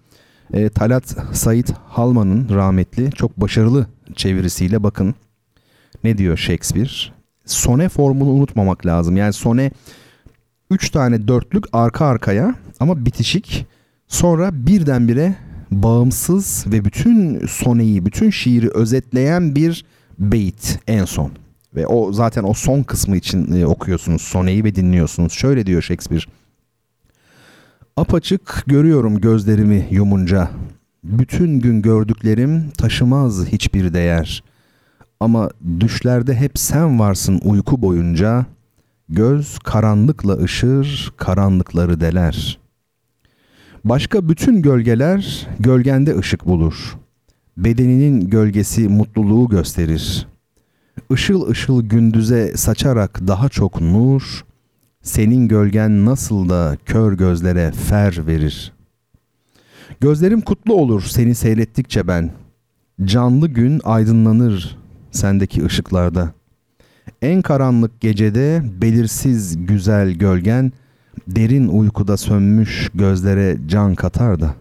e, Talat Sait Halman'ın rahmetli çok başarılı çevirisiyle bakın ne diyor Shakespeare? Sone formunu unutmamak lazım. Yani sone 3 tane dörtlük arka arkaya ama bitişik. Sonra birdenbire bağımsız ve bütün soneyi, bütün şiiri özetleyen bir beyit en son. Ve o zaten o son kısmı için e, okuyorsunuz soneyi ve dinliyorsunuz. Şöyle diyor Shakespeare. Apaçık görüyorum gözlerimi yumunca. Bütün gün gördüklerim taşımaz hiçbir değer. Ama düşlerde hep sen varsın uyku boyunca. Göz karanlıkla ışır, karanlıkları deler. Başka bütün gölgeler gölgende ışık bulur. Bedeninin gölgesi mutluluğu gösterir. Işıl ışıl gündüze saçarak daha çok nur, senin gölgen nasıl da kör gözlere fer verir. Gözlerim kutlu olur seni seyrettikçe ben. Canlı gün aydınlanır sendeki ışıklarda. En karanlık gecede belirsiz güzel gölgen derin uykuda sönmüş gözlere can katar da.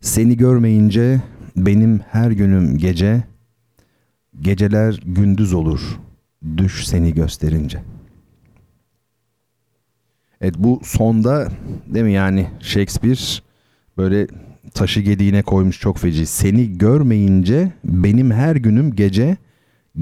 Seni görmeyince benim her günüm gece, geceler gündüz olur düş seni gösterince. Evet bu sonda değil mi yani Shakespeare böyle taşı gediğine koymuş çok feci. Seni görmeyince benim her günüm gece,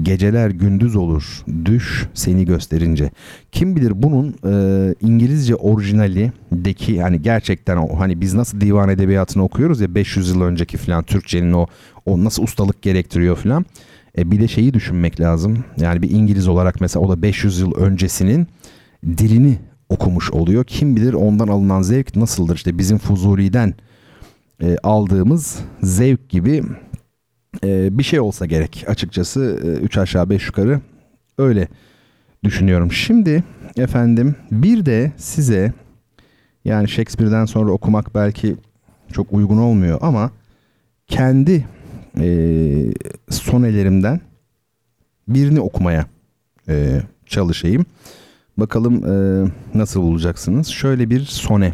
geceler gündüz olur. Düş seni gösterince. Kim bilir bunun e, İngilizce orijinalindeki yani gerçekten o hani biz nasıl divan edebiyatını okuyoruz ya 500 yıl önceki falan Türkçenin o o nasıl ustalık gerektiriyor falan. E, bir de şeyi düşünmek lazım. Yani bir İngiliz olarak mesela o da 500 yıl öncesinin dilini okumuş oluyor. Kim bilir ondan alınan zevk nasıldır? İşte bizim Fuzuli'den e, aldığımız zevk gibi e, bir şey olsa gerek. Açıkçası 3 aşağı 5 yukarı öyle düşünüyorum. Şimdi efendim bir de size yani Shakespeare'den sonra okumak belki çok uygun olmuyor ama kendi e, sonelerimden birini okumaya e, çalışayım. Bakalım e, nasıl bulacaksınız. Şöyle bir sone.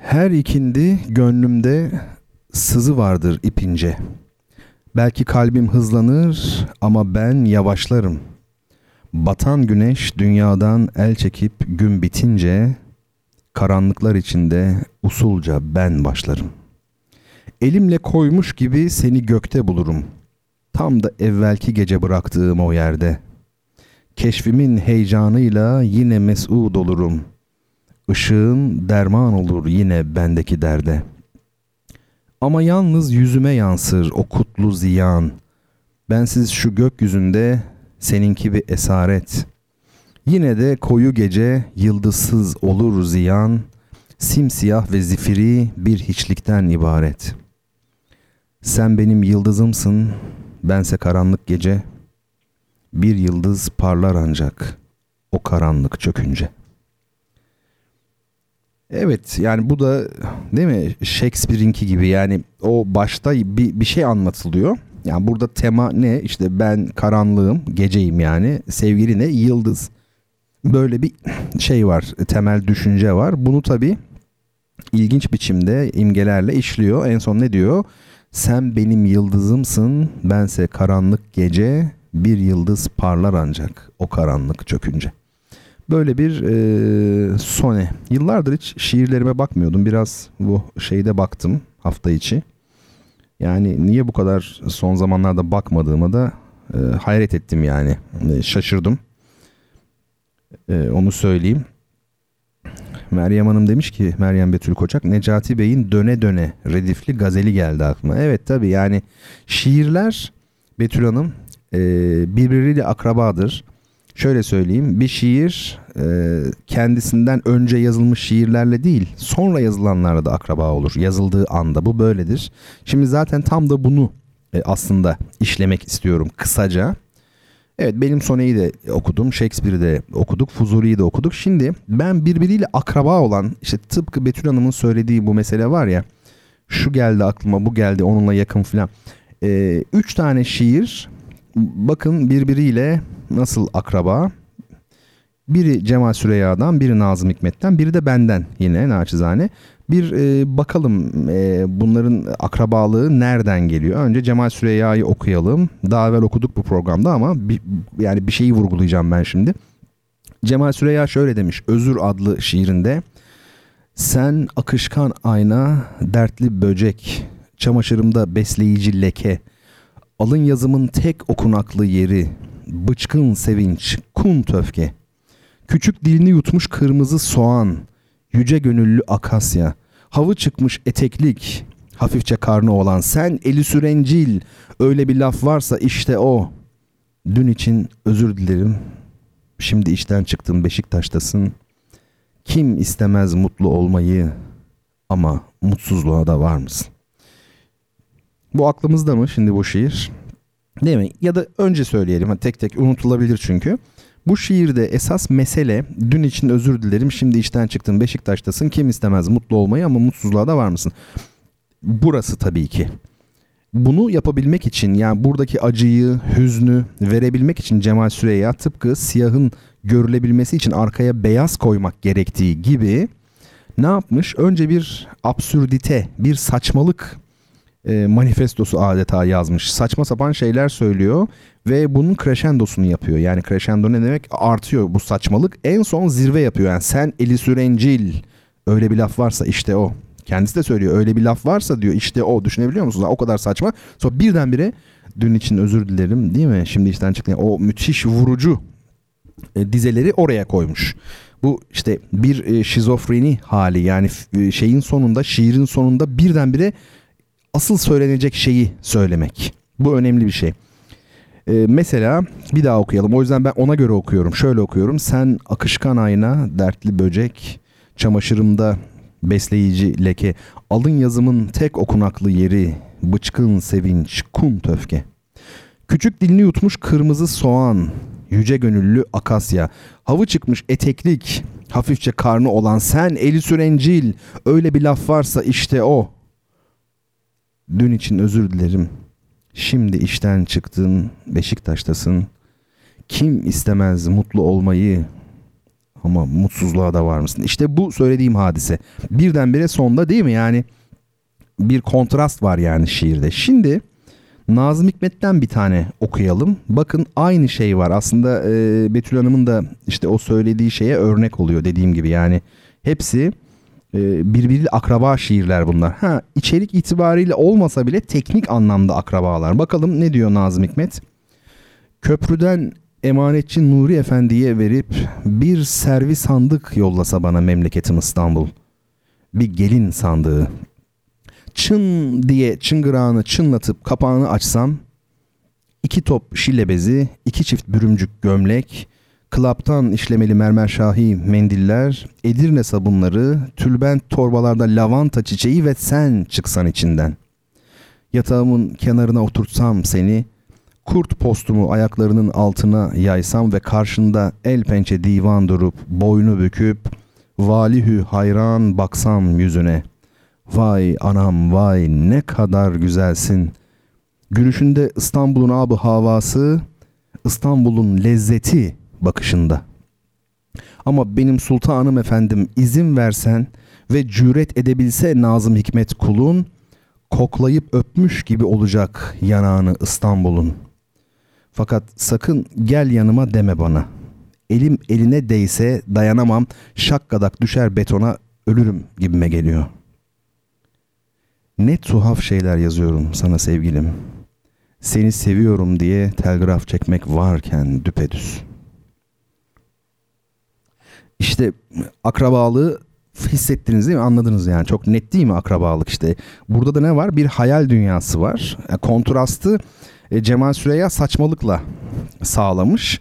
Her ikindi gönlümde sızı vardır ipince. Belki kalbim hızlanır ama ben yavaşlarım. Batan güneş dünyadan el çekip gün bitince karanlıklar içinde usulca ben başlarım. Elimle koymuş gibi seni gökte bulurum. Tam da evvelki gece bıraktığım o yerde. Keşfimin heyecanıyla yine mes'ud olurum. Işığın derman olur yine bendeki derde. Ama yalnız yüzüme yansır o kutlu ziyan. Bensiz şu gökyüzünde seninki bir esaret. Yine de koyu gece yıldızsız olur ziyan. Simsiyah ve zifiri bir hiçlikten ibaret. Sen benim yıldızımsın, bense karanlık gece. Bir yıldız parlar ancak o karanlık çökünce. Evet yani bu da değil mi Shakespeare'inki gibi yani o başta bir, bir şey anlatılıyor. Yani burada tema ne işte ben karanlığım geceyim yani sevgili ne yıldız. Böyle bir şey var temel düşünce var. Bunu tabi ilginç biçimde imgelerle işliyor. En son ne diyor? Sen benim yıldızımsın bense karanlık gece bir yıldız parlar ancak o karanlık çökünce. Böyle bir e, sone. Yıllardır hiç şiirlerime bakmıyordum. Biraz bu şeyde baktım hafta içi. Yani niye bu kadar son zamanlarda bakmadığıma da e, hayret ettim yani. E, şaşırdım. E, onu söyleyeyim. Meryem Hanım demiş ki Meryem Betül Koçak Necati Bey'in döne döne redifli gazeli geldi aklıma. Evet tabi yani şiirler Betül Hanım e, birbiriyle akrabadır. Şöyle söyleyeyim bir şiir e, kendisinden önce yazılmış şiirlerle değil sonra yazılanlarla da akraba olur. Yazıldığı anda bu böyledir. Şimdi zaten tam da bunu e, aslında işlemek istiyorum kısaca. Evet benim Sone'yi de okudum, Shakespeare'i de okuduk, Fuzuli'yi de okuduk. Şimdi ben birbiriyle akraba olan işte tıpkı Betül Hanım'ın söylediği bu mesele var ya. Şu geldi aklıma, bu geldi onunla yakın filan. Ee, üç tane şiir bakın birbiriyle nasıl akraba. Biri Cemal Süreyya'dan, biri Nazım Hikmet'ten, biri de benden yine naçizane. Bir e, bakalım e, bunların akrabalığı nereden geliyor? Önce Cemal Süreyya'yı okuyalım. Daha evvel okuduk bu programda ama bir, yani bir şeyi vurgulayacağım ben şimdi. Cemal Süreyya şöyle demiş Özür adlı şiirinde. Sen akışkan ayna, dertli böcek, çamaşırımda besleyici leke, alın yazımın tek okunaklı yeri, bıçkın sevinç, kun töfke. Küçük dilini yutmuş kırmızı soğan, yüce gönüllü akasya, havı çıkmış eteklik, hafifçe karnı olan sen eli sürencil, öyle bir laf varsa işte o. Dün için özür dilerim, şimdi işten çıktın Beşiktaş'tasın. Kim istemez mutlu olmayı ama mutsuzluğa da var mısın? Bu aklımızda mı şimdi bu şiir? Değil mi? Ya da önce söyleyelim. Tek tek unutulabilir çünkü. Bu şiirde esas mesele dün için özür dilerim şimdi işten çıktın Beşiktaş'tasın kim istemez mutlu olmayı ama mutsuzluğa da var mısın? Burası tabii ki. Bunu yapabilmek için yani buradaki acıyı, hüznü verebilmek için Cemal Süreyya tıpkı siyahın görülebilmesi için arkaya beyaz koymak gerektiği gibi ne yapmış? Önce bir absürdite, bir saçmalık e, manifestosu adeta yazmış. Saçma sapan şeyler söylüyor ve bunun crescendo'sunu yapıyor. Yani crescendo ne demek? Artıyor bu saçmalık. En son zirve yapıyor. Yani sen eli sürencil öyle bir laf varsa işte o. Kendisi de söylüyor öyle bir laf varsa diyor işte o düşünebiliyor musunuz? O kadar saçma. Sonra birdenbire dün için özür dilerim değil mi? Şimdi işten çıktı. o müthiş vurucu e, dizeleri oraya koymuş. Bu işte bir e, şizofreni hali yani e, şeyin sonunda şiirin sonunda birdenbire asıl söylenecek şeyi söylemek. Bu önemli bir şey. Ee, mesela bir daha okuyalım. O yüzden ben ona göre okuyorum. Şöyle okuyorum. Sen akışkan ayna, dertli böcek, çamaşırımda besleyici leke, alın yazımın tek okunaklı yeri, bıçkın sevinç, kum töfke. Küçük dilini yutmuş kırmızı soğan, yüce gönüllü akasya, havı çıkmış eteklik, hafifçe karnı olan sen eli sürencil, öyle bir laf varsa işte o. Dün için özür dilerim. Şimdi işten çıktın, Beşiktaş'tasın. Kim istemez mutlu olmayı ama mutsuzluğa da var mısın? İşte bu söylediğim hadise. Birdenbire sonda değil mi? Yani bir kontrast var yani şiirde. Şimdi Nazım Hikmet'ten bir tane okuyalım. Bakın aynı şey var. Aslında e, Betül Hanım'ın da işte o söylediği şeye örnek oluyor dediğim gibi. Yani hepsi e, birbiriyle akraba şiirler bunlar. Ha içerik itibariyle olmasa bile teknik anlamda akrabalar. Bakalım ne diyor Nazım Hikmet? Köprüden emanetçi Nuri Efendi'ye verip bir servis sandık yollasa bana memleketim İstanbul. Bir gelin sandığı. Çın diye çıngırağını çınlatıp kapağını açsam iki top şile bezi, iki çift bürümcük gömlek, klaptan işlemeli mermer şahi mendiller, Edirne sabunları, tülbent torbalarda lavanta çiçeği ve sen çıksan içinden. Yatağımın kenarına oturtsam seni, kurt postumu ayaklarının altına yaysam ve karşında el pençe divan durup boynu büküp valihü hayran baksam yüzüne. Vay anam vay ne kadar güzelsin. Gülüşünde İstanbul'un abı havası, İstanbul'un lezzeti bakışında. Ama benim sultanım efendim izin versen ve cüret edebilse Nazım Hikmet kulun, koklayıp öpmüş gibi olacak yanağını İstanbul'un. Fakat sakın gel yanıma deme bana. Elim eline değse dayanamam, şakkadak düşer betona ölürüm gibime geliyor. Ne tuhaf şeyler yazıyorum sana sevgilim. Seni seviyorum diye telgraf çekmek varken düpedüz. İşte akrabalığı hissettiniz değil mi? Anladınız yani. Çok net değil mi akrabalık işte. Burada da ne var? Bir hayal dünyası var. Yani kontrastı e, Cemal Süreyya saçmalıkla sağlamış.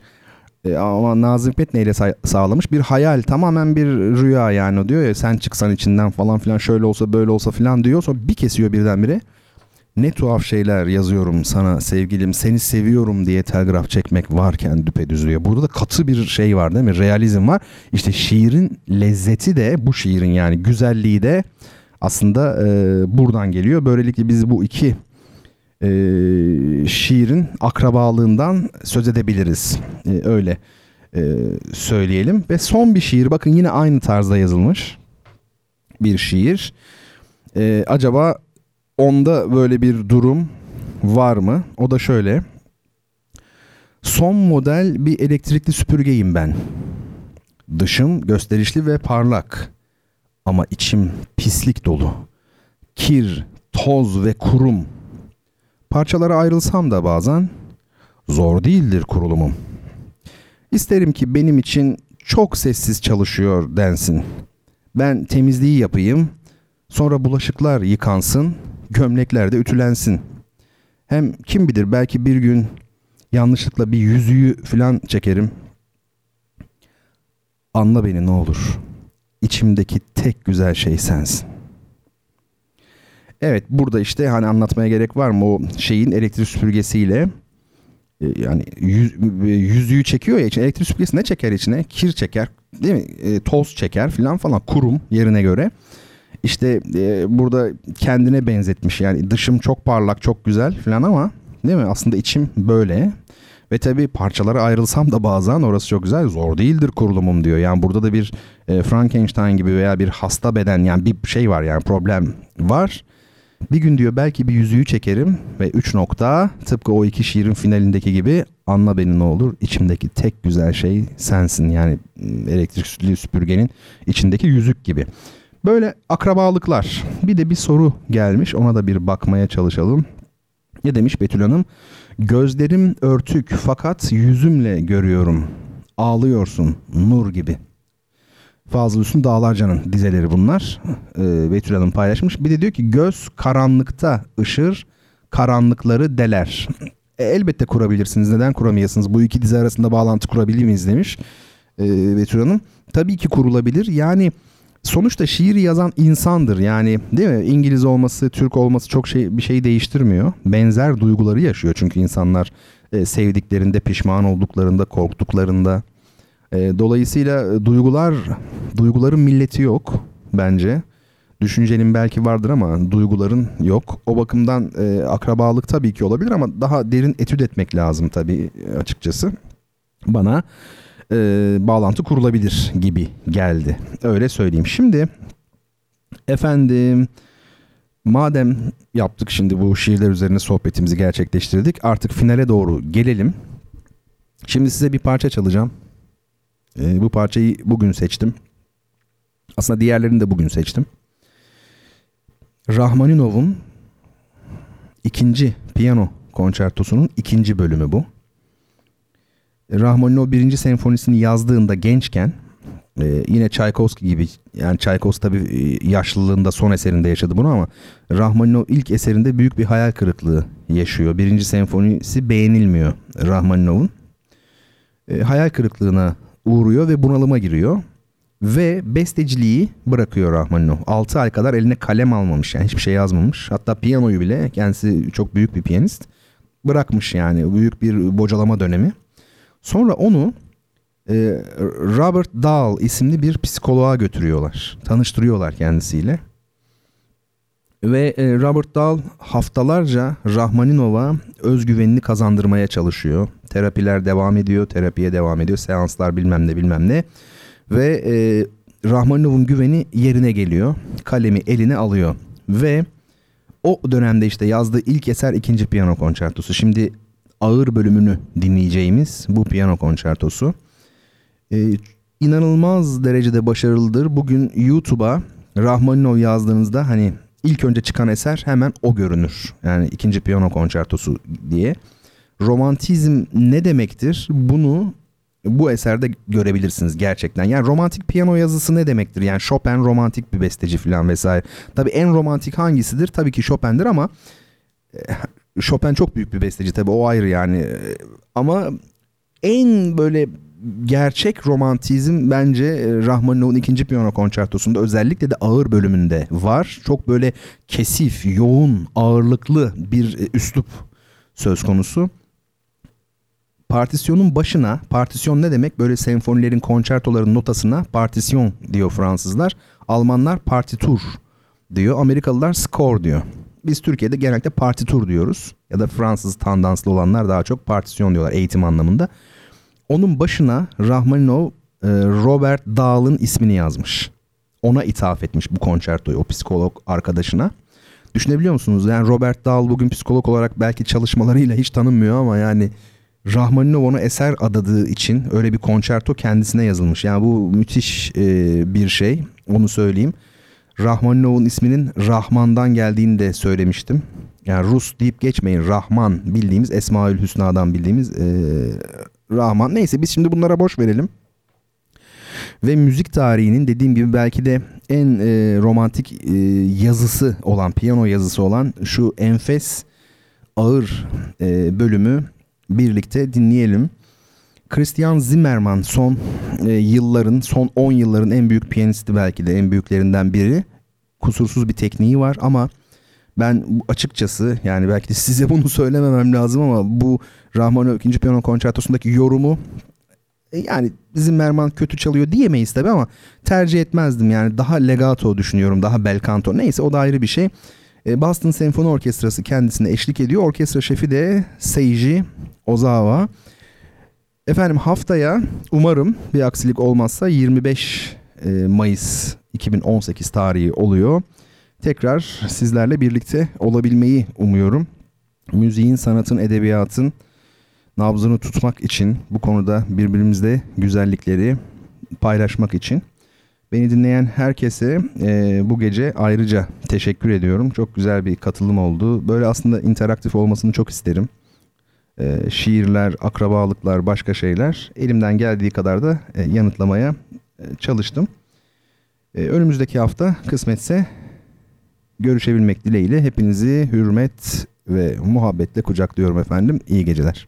E, ama Nazım Hikmet neyle sa- sağlamış? Bir hayal tamamen bir rüya yani diyor ya sen çıksan içinden falan filan şöyle olsa böyle olsa filan diyor. Sonra bir kesiyor birdenbire. Ne tuhaf şeyler yazıyorum sana sevgilim seni seviyorum diye telgraf çekmek varken düpedüz. Burada da katı bir şey var değil mi? Realizm var. İşte şiirin lezzeti de bu şiirin yani güzelliği de aslında e, buradan geliyor. Böylelikle biz bu iki e, şiirin akrabalığından söz edebiliriz. E, öyle e, söyleyelim. Ve son bir şiir bakın yine aynı tarzda yazılmış bir şiir. E, acaba onda böyle bir durum var mı? O da şöyle. Son model bir elektrikli süpürgeyim ben. Dışım gösterişli ve parlak. Ama içim pislik dolu. Kir, toz ve kurum. Parçalara ayrılsam da bazen zor değildir kurulumum. İsterim ki benim için çok sessiz çalışıyor densin. Ben temizliği yapayım, sonra bulaşıklar yıkansın, gömlekler de ütülensin. Hem kim bilir belki bir gün yanlışlıkla bir yüzüğü falan çekerim. Anla beni ne olur. İçimdeki tek güzel şey sensin. Evet burada işte hani anlatmaya gerek var mı o şeyin elektrik süpürgesiyle e, yani yüz, e, yüzüğü çekiyor ya için elektrik süpürgesi ne çeker içine? Kir çeker değil mi? E, toz çeker filan falan kurum yerine göre. İşte e, burada kendine benzetmiş yani dışım çok parlak çok güzel filan ama değil mi? Aslında içim böyle. Ve tabii parçalara ayrılsam da bazen orası çok güzel zor değildir kurulumum diyor. Yani burada da bir e, Frankenstein gibi veya bir hasta beden yani bir şey var yani problem var. Bir gün diyor belki bir yüzüğü çekerim ve 3 nokta tıpkı o iki şiirin finalindeki gibi anla beni ne olur içimdeki tek güzel şey sensin yani elektrikli süpürgenin içindeki yüzük gibi. Böyle akrabalıklar. Bir de bir soru gelmiş ona da bir bakmaya çalışalım. Ne demiş Betül Hanım? Gözlerim örtük fakat yüzümle görüyorum. Ağlıyorsun nur gibi. Fazıl Hüsnü Dağlarca'nın dizeleri bunlar. Ee, Betül Hanım paylaşmış. Bir de diyor ki göz karanlıkta ışır, karanlıkları deler. E, elbette kurabilirsiniz. Neden kuramayasınız? Bu iki dizi arasında bağlantı kurabilir miyiz demiş ee, Betül Hanım. Tabii ki kurulabilir. Yani sonuçta şiiri yazan insandır. Yani değil mi? İngiliz olması, Türk olması çok şey bir şey değiştirmiyor. Benzer duyguları yaşıyor çünkü insanlar e, sevdiklerinde, pişman olduklarında, korktuklarında. E, dolayısıyla duygular, duyguların milleti yok bence. Düşüncenin belki vardır ama duyguların yok. O bakımdan e, akrabalık tabii ki olabilir ama daha derin etüt etmek lazım tabii e, açıkçası. Bana e, bağlantı kurulabilir gibi geldi. Öyle söyleyeyim. Şimdi efendim madem yaptık şimdi bu şiirler üzerine sohbetimizi gerçekleştirdik. Artık finale doğru gelelim. Şimdi size bir parça çalacağım. E, bu parçayı bugün seçtim. Aslında diğerlerini de bugün seçtim. Rahmaninov'un ikinci piyano konçertosunun ikinci bölümü bu. Rahmaninov birinci senfonisini yazdığında gençken e, yine Tchaikovsky gibi yani Tchaikovsky tabii e, yaşlılığında son eserinde yaşadı bunu ama Rahmaninov ilk eserinde büyük bir hayal kırıklığı yaşıyor. Birinci senfonisi beğenilmiyor Rahmaninov'un. E, hayal kırıklığına uğruyor ve bunalıma giriyor. Ve besteciliği bırakıyor Rahmaninov. 6 ay kadar eline kalem almamış yani hiçbir şey yazmamış. Hatta piyanoyu bile kendisi çok büyük bir piyanist bırakmış yani büyük bir bocalama dönemi. Sonra onu e, Robert Dahl isimli bir psikoloğa götürüyorlar. Tanıştırıyorlar kendisiyle. Ve e, Robert Dahl haftalarca Rahmaninov'a özgüvenini kazandırmaya çalışıyor. Terapiler devam ediyor, terapiye devam ediyor, seanslar bilmem ne bilmem ne. Ve e, Rahmaninov'un güveni yerine geliyor. Kalemi eline alıyor. Ve o dönemde işte yazdığı ilk eser ikinci piyano konçertosu. Şimdi ağır bölümünü dinleyeceğimiz bu piyano konçertosu. Ee, inanılmaz derecede başarılıdır. Bugün YouTube'a Rahmaninov yazdığınızda hani ilk önce çıkan eser hemen o görünür. Yani ikinci piyano konçertosu diye. Romantizm ne demektir? Bunu bu eserde görebilirsiniz gerçekten. Yani romantik piyano yazısı ne demektir? Yani Chopin romantik bir besteci falan vesaire. Tabii en romantik hangisidir? Tabii ki Chopin'dir ama e, Chopin çok büyük bir besteci tabii o ayrı yani. E, ama en böyle gerçek romantizm bence e, Rahmaninov'un ikinci piyano konçertosunda özellikle de ağır bölümünde var. Çok böyle kesif, yoğun, ağırlıklı bir üslup söz konusu partisyonun başına, partisyon ne demek? Böyle senfonilerin, konçertoların notasına partisyon diyor Fransızlar. Almanlar partitur diyor. Amerikalılar score diyor. Biz Türkiye'de genellikle partitur diyoruz. Ya da Fransız tandanslı olanlar daha çok partisyon diyorlar eğitim anlamında. Onun başına Rahmaninov e, Robert Dahl'ın ismini yazmış. Ona ithaf etmiş bu konçertoyu o psikolog arkadaşına. Düşünebiliyor musunuz? Yani Robert Dahl bugün psikolog olarak belki çalışmalarıyla hiç tanınmıyor ama yani Rahmaninov ona eser adadığı için öyle bir konçerto kendisine yazılmış. Yani bu müthiş e, bir şey. Onu söyleyeyim. Rahmaninov'un isminin Rahman'dan geldiğini de söylemiştim. Yani Rus deyip geçmeyin. Rahman bildiğimiz Esmaül Hüsna'dan bildiğimiz e, Rahman. Neyse biz şimdi bunlara boş verelim. Ve müzik tarihinin dediğim gibi belki de en e, romantik e, yazısı olan, piyano yazısı olan şu enfes ağır e, bölümü birlikte dinleyelim. Christian Zimmerman son e, yılların, son 10 yılların en büyük piyanisti belki de en büyüklerinden biri. Kusursuz bir tekniği var ama ben açıkçası yani belki de size bunu söylememem lazım ama bu Rahmanov 2. Piyano Konçertosu'ndaki yorumu e, yani Zimmerman kötü çalıyor diyemeyiz tabi ama tercih etmezdim yani daha legato düşünüyorum daha bel canto neyse o da ayrı bir şey. E, Boston Senfoni Orkestrası kendisine eşlik ediyor. Orkestra şefi de Seiji Ozawa. Efendim haftaya umarım bir aksilik olmazsa 25 e, Mayıs 2018 tarihi oluyor. Tekrar sizlerle birlikte olabilmeyi umuyorum. Müziğin, sanatın, edebiyatın nabzını tutmak için bu konuda birbirimizle güzellikleri paylaşmak için Beni dinleyen herkese e, bu gece ayrıca teşekkür ediyorum. Çok güzel bir katılım oldu. Böyle aslında interaktif olmasını çok isterim. E, şiirler, akrabalıklar, başka şeyler elimden geldiği kadar da e, yanıtlamaya çalıştım. E, önümüzdeki hafta kısmetse görüşebilmek dileğiyle hepinizi hürmet ve muhabbetle kucaklıyorum efendim. İyi geceler.